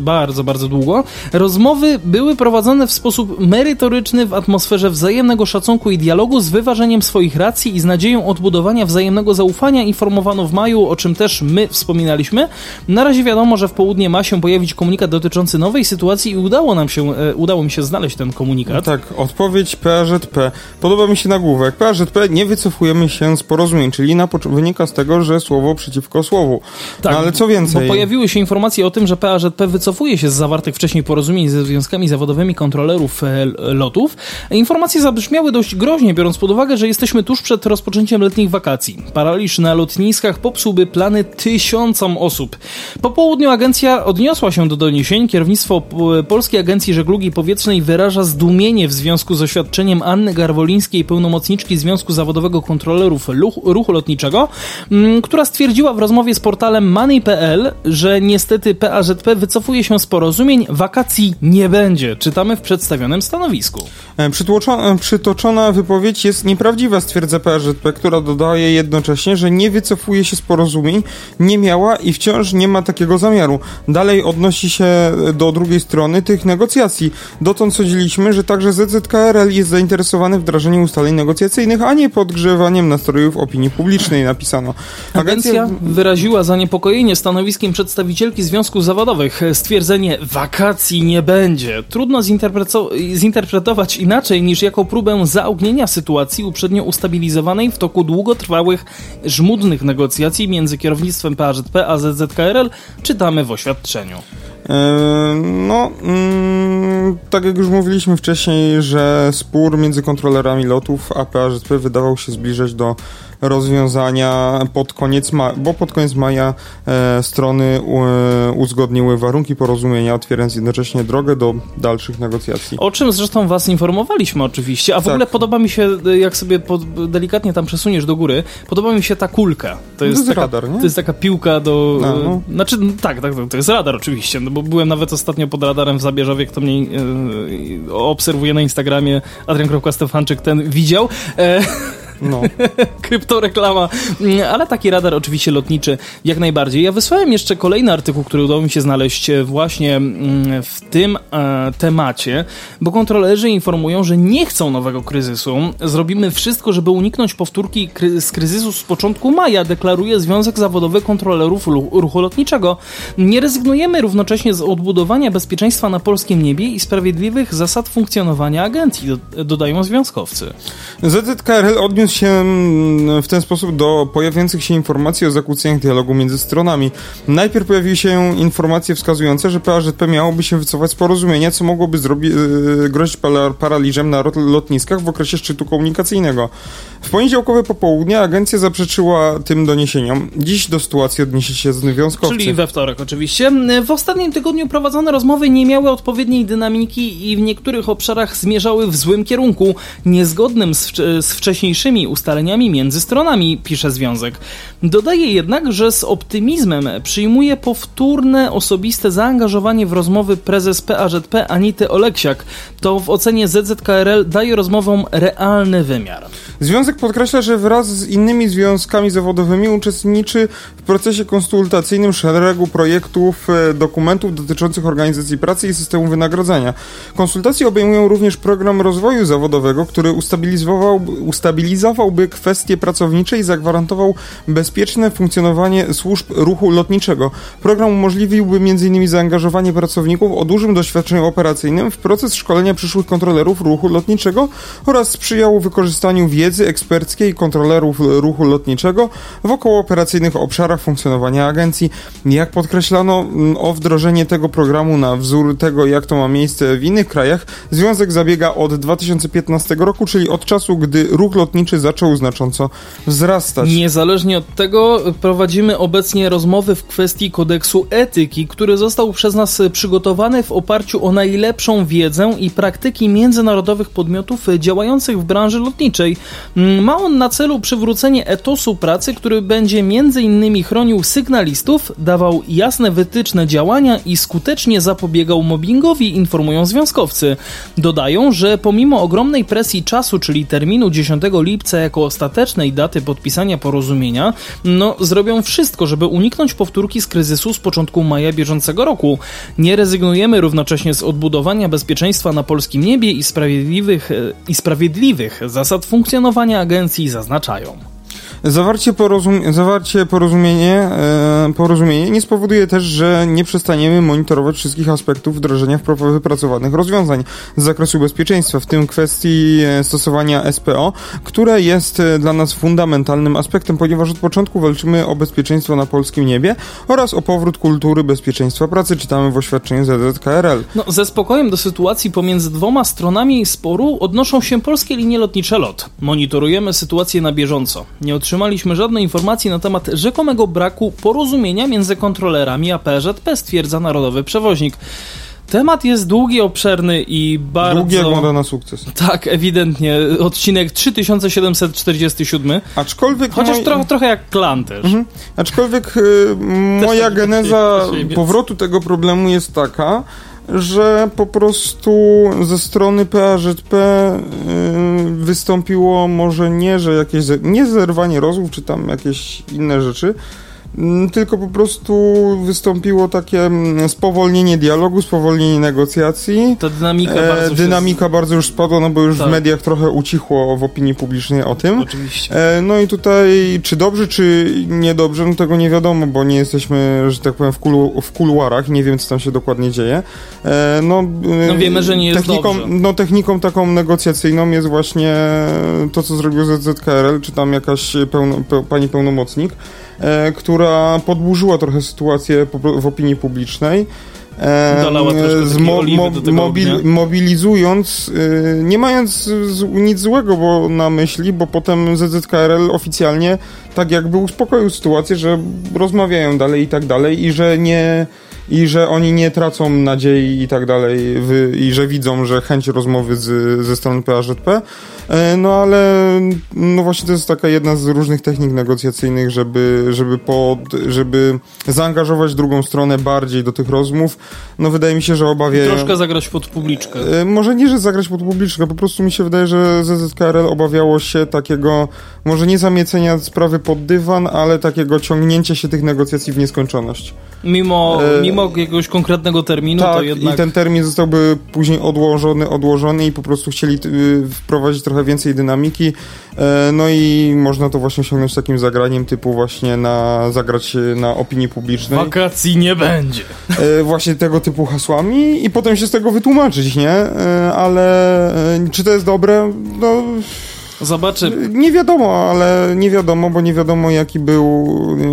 bardzo, bardzo długo. Rozmowy były prowadzone w sposób merytoryczny w atmosferze wzajemnego szacunku i dialogu z wyważeniem swoich racji i z nadzieją odbudowania wzajemnego zaufania informowano w maju, o czym też my wspominaliśmy. Na razie wiadomo, że w południe ma się pojawić komunikat dotyczący nowej sytuacji i udało nam się, e, udało mi się znaleźć ten komunikat. Tak, odpowiedź PAŻP. Podoba mi się nagłówek. PAŻP nie wycofujemy się z porozumień, czyli na wynika z tego, że słowo przeciwko słowu. Tak, no, ale co więcej... Bo pojawiły się informacje o tym, że PAŻP wycofuje się z zawartych wcześniej porozumień ze związkami zawodowymi kontrolerów e, lotów. Informacje zabrzmiały dość groźnie, biorąc pod uwagę, że jesteśmy tuż przed rozpoczęciem letnich wakacji. Paraliż na lotniskach popsułby plany tysiącom osób. Po południu agencja odniosła się do doniesień. Kierownictwo Polskiej Agencji Żeglugi Powietrznej wyraża zdumienie w związku z oświadczeniem Anny Garwolińskiej, pełnomocniczki Związku Zawodowego Kontrolerów Ruchu Lotniczego, mm, która stwierdziła w rozmowie z portalem Money.pl, że niestety PAŻP wycofuje się z porozumień, wakacji nie będzie. Czytamy w przedstawionym stanowisku. E, e, przytoczona wypowiedź jest nieprawdziwa, stwierdza PAŻP, która dodaje jednocześnie, że nie wycofuje się z porozumień, nie miała i wciąż nie ma takiego zamiaru. Dalej odnosi się do drugiej strony tych negocjacji. Dotąd sądziliśmy, że także ZZKRL jest zainteresowany wdrażaniem ustaleń negocjacyjnych, a nie podgrzewaniem nastrojów opinii publicznej, napisano. Agencja, Agencja wyraziła zaniepokojenie stanowiskiem przedstawicielki związków zawodowych. Stwierdzenie wakacji nie będzie. Trudno zinterpretować inaczej niż jako próbę zaognienia sytuacji uprzednio ustabilizowanej w toku długotrwałych, żmudnych negocjacji między kierownictwem PAŻP a ZZKRL, czytamy w oświadczeniu. E, no, mm, tak jak już mówiliśmy wcześniej, że spór między kontrolerami lotów a PAŻP wydawał się zbliżać do rozwiązania pod koniec maja, bo pod koniec maja e, strony e, uzgodniły warunki porozumienia, otwierając jednocześnie drogę do dalszych negocjacji. O czym zresztą was informowaliśmy oczywiście, a w tak. ogóle podoba mi się, jak sobie pod, delikatnie tam przesuniesz do góry, podoba mi się ta kulka. To jest, to jest taka, radar, nie? To jest taka piłka do... No, no. Znaczy, tak, tak, to jest radar oczywiście, no bo byłem nawet ostatnio pod radarem w Zabierzowie, kto mnie e, obserwuje na Instagramie, Adrian.Stefanczyk ten widział. E, no. Kryptoreklama. Ale taki radar oczywiście lotniczy jak najbardziej. Ja wysłałem jeszcze kolejny artykuł, który udało mi się znaleźć e, właśnie mm, w tym e, temacie, bo kontrolerzy informują, że nie chcą nowego kryzysu. Zrobimy wszystko, żeby uniknąć powtórki kry z kryzysu z początku maja, deklaruje Związek Zawodowy Kontrolerów Ruchu Lotniczego. Nie rezygnujemy równocześnie z odbudowania bezpieczeństwa na polskim niebie i sprawiedliwych zasad funkcjonowania agencji, dodają związkowcy. ZZKRL odniósł odniósł się mm, w ten sposób do pojawiających się informacji o zakłóceniach dialogu między stronami. Najpierw pojawiły się informacje wskazujące, że PAŻP miałoby się wycofać z porozumienia, co mogłoby zrobić, yy, grozić paraliżem na lotniskach w okresie szczytu komunikacyjnego. W poniedziałkowe popołudnie agencja zaprzeczyła tym doniesieniom. Dziś do sytuacji odniesie się związkowcy. Czyli we wtorek oczywiście. W ostatnim tygodniu prowadzone rozmowy nie miały odpowiedniej dynamiki i w niektórych obszarach zmierzały w złym kierunku, niezgodnym z, z ustaleniami między stronami, pisze związek. Dodaje jednak, że z optymizmem przyjmuje powtórne osobiste zaangażowanie w rozmowy prezes PAŻP Anity Oleksiak. To w ocenie ZZKRL daje rozmowom realny wymiar. Związek podkreśla, że wraz z innymi związkami zawodowymi uczestniczy w procesie konsultacyjnym szeregu projektów, e, dokumentów dotyczących organizacji pracy i systemu wynagrodzenia. Konsultacje obejmują również program rozwoju zawodowego, który ustabilizował, ustabilizował zrealizowałby kwestie pracownicze i zagwarantował bezpieczne funkcjonowanie służb ruchu lotniczego. Program umożliwiłby m.in. zaangażowanie pracowników o dużym doświadczeniu operacyjnym w proces szkolenia przyszłych kontrolerów ruchu lotniczego oraz sprzyjał wykorzystaniu wiedzy eksperckiej kontrolerów ruchu lotniczego w okołooperacyjnych obszarach funkcjonowania agencji. Jak podkreślano, mm, o wdrożenie tego programu na wzór tego, jak to ma miejsce w innych krajach, Związek zabiega od 2015 roku, czyli od czasu, gdy ruch lotniczy rzeczywiście zaczął znacząco wzrastać. Niezależnie od tego prowadzimy obecnie rozmowy w kwestii kodeksu etyki, który został przez nas przygotowany w oparciu o najlepszą wiedzę i praktyki międzynarodowych podmiotów działających w branży lotniczej. Ma on na celu przywrócenie etosu pracy, który będzie innymi chronił sygnalistów, dawał jasne wytyczne działania i skutecznie zapobiegał mobbingowi, informują związkowcy. Dodają, że pomimo ogromnej presji czasu, czyli terminu 10 lipca jako ostatecznej daty podpisania porozumienia, no zrobią wszystko, żeby uniknąć powtórki z kryzysu z początku maja bieżącego roku. Nie rezygnujemy równocześnie z odbudowania bezpieczeństwa na polskim niebie i sprawiedliwych, i sprawiedliwych zasad funkcjonowania agencji zaznaczają. Zawarcie, porozum zawarcie porozumienie, e, porozumienie nie spowoduje też, że nie przestaniemy monitorować wszystkich aspektów wdrożenia wypracowanych rozwiązań z zakresu bezpieczeństwa, w tym kwestii e, stosowania SPO, które jest e, dla nas fundamentalnym aspektem, ponieważ od początku walczymy o bezpieczeństwo na polskim niebie oraz o powrót kultury bezpieczeństwa pracy, czytamy w oświadczeniu ZZKRL. No, ze spokojem do sytuacji pomiędzy dwoma stronami sporu odnoszą się polskie linie lotnicze LOT. Monitorujemy sytuację na bieżąco. Nie otrzymaliśmy żadnej informacji na temat rzekomego braku porozumienia między kontrolerami a PZP, stwierdza narodowy przewoźnik. Temat jest długi, obszerny i bardzo... Długi jak na sukces. Tak, ewidentnie. Odcinek 3747. Aczkolwiek... Chociaż trochę, trochę jak klan też. Mhm. Aczkolwiek y, moja geneza powrotu tego problemu jest taka, że po prostu ze strony PAŻP yy, wystąpiło może nie, że jakieś nie zerwanie rozmów, czy tam jakieś inne rzeczy, tylko po prostu wystąpiło takie mm, spowolnienie dialogu, spowolnienie negocjacji. Ta dynamika e, bardzo Dynamika bardzo już spadła, no bo już tak. w mediach trochę ucichło w opinii publicznej o tym. Oczywiście. E, no i tutaj, czy dobrze, czy niedobrze, no tego nie wiadomo, bo nie jesteśmy, że tak powiem, w, kulu, w kuluarach, nie wiem, co tam się dokładnie dzieje. E, no, no wiemy, że nie jest techniką, dobrze. No techniką taką negocjacyjną jest właśnie to, co zrobił ZZKRL, czy tam jakaś pełno, pe, pani pełnomocnik, która podburzyła trochę sytuację w opinii publicznej. E, Dolała mo, mo, mobil, mobilizując, e, nie mając nic złego bo na myśli, bo potem ZZKRL oficjalnie tak jakby uspokoił sytuację, że rozmawiają dalej i tak dalej i że nie i że oni nie tracą nadziei i tak dalej i że widzą, że chęć rozmowy z, ze strony PAŻP. E, no ale no właśnie to jest taka jedna z różnych technik negocjacyjnych, żeby, żeby, pod, żeby zaangażować drugą stronę bardziej do tych rozmów. No wydaje mi się, że obawiają... Troszkę zagrać pod publiczkę. E, może nie, że zagrać pod publiczkę, po prostu mi się wydaje, że ZZKRL obawiało się takiego, może nie zamiecenia sprawy pod dywan, ale takiego ciągnięcia się tych negocjacji w nieskończoność. Mimo, e... mimo jakiegoś konkretnego terminu, tak, to jednak... i ten termin zostałby później odłożony, odłożony i po prostu chcieli y, wprowadzić trochę więcej dynamiki, e, no i można to właśnie osiągnąć takim zagraniem typu właśnie na zagrać na opinii publicznej. Wakacji nie będzie. E, właśnie tego typu hasłami i potem się z tego wytłumaczyć, nie? E, ale czy to jest dobre? No Nie wiadomo, ale nie wiadomo, bo nie wiadomo jaki był,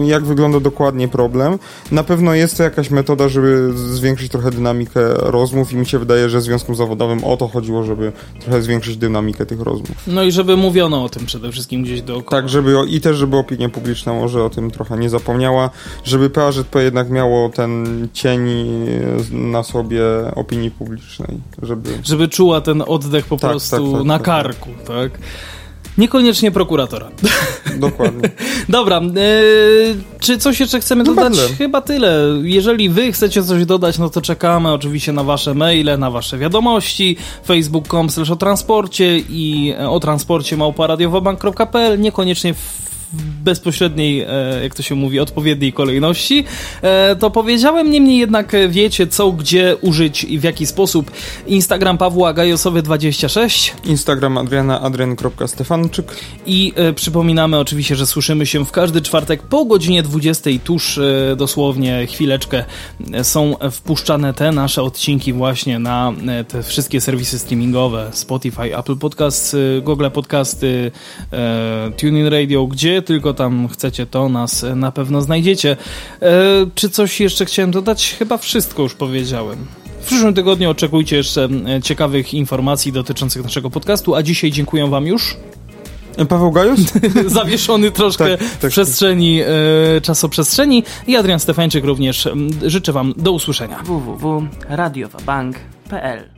jak wygląda dokładnie problem. Na pewno jest to jakaś metoda, żeby zwiększyć trochę dynamikę rozmów i mi się wydaje, że związkom zawodowym o to chodziło, żeby trochę zwiększyć dynamikę tych rozmów. No i żeby mówiono o tym przede wszystkim gdzieś dookoła. Tak, żeby i też, żeby opinia publiczna może o tym trochę nie zapomniała, żeby PAŻP jednak miało ten cień na sobie opinii publicznej, żeby... Żeby czuła ten oddech po tak, prostu tak, tak, na tak. karku, tak? Niekoniecznie prokuratora. Dokładnie. Dobra, e, czy coś jeszcze chcemy no dodać? Chyba tyle. Jeżeli wy chcecie coś dodać, no to czekamy oczywiście na wasze maile, na wasze wiadomości, facebook.com o transporcie i o transporcie małparadiowobank.pl, niekoniecznie w bezpośredniej, e, jak to się mówi, odpowiedniej kolejności, e, to powiedziałem, niemniej jednak wiecie co, gdzie użyć i w jaki sposób. Instagram Pawła Gajosowy26. Instagram Adriana adrian.stefanczyk. I e, przypominamy oczywiście, że słyszymy się w każdy czwartek po godzinie 20, tuż dosłownie chwileczkę są wpuszczane te nasze odcinki właśnie na te wszystkie serwisy streamingowe, Spotify, Apple Podcasts, Google Podcasty, TuneIn Radio, gdzie tylko tam chcecie, to nas na pewno znajdziecie. E, czy coś jeszcze chciałem dodać? Chyba wszystko już powiedziałem. W przyszłym tygodniu oczekujcie jeszcze e, ciekawych informacji dotyczących naszego podcastu, a dzisiaj dziękuję Wam już. Paweł Gajus? Zawieszony troszkę Tak, w tak. przestrzeni, e, czasoprzestrzeni. I Adrian Stefańczyk również. Życzę Wam do usłyszenia. www.radiowabank.pl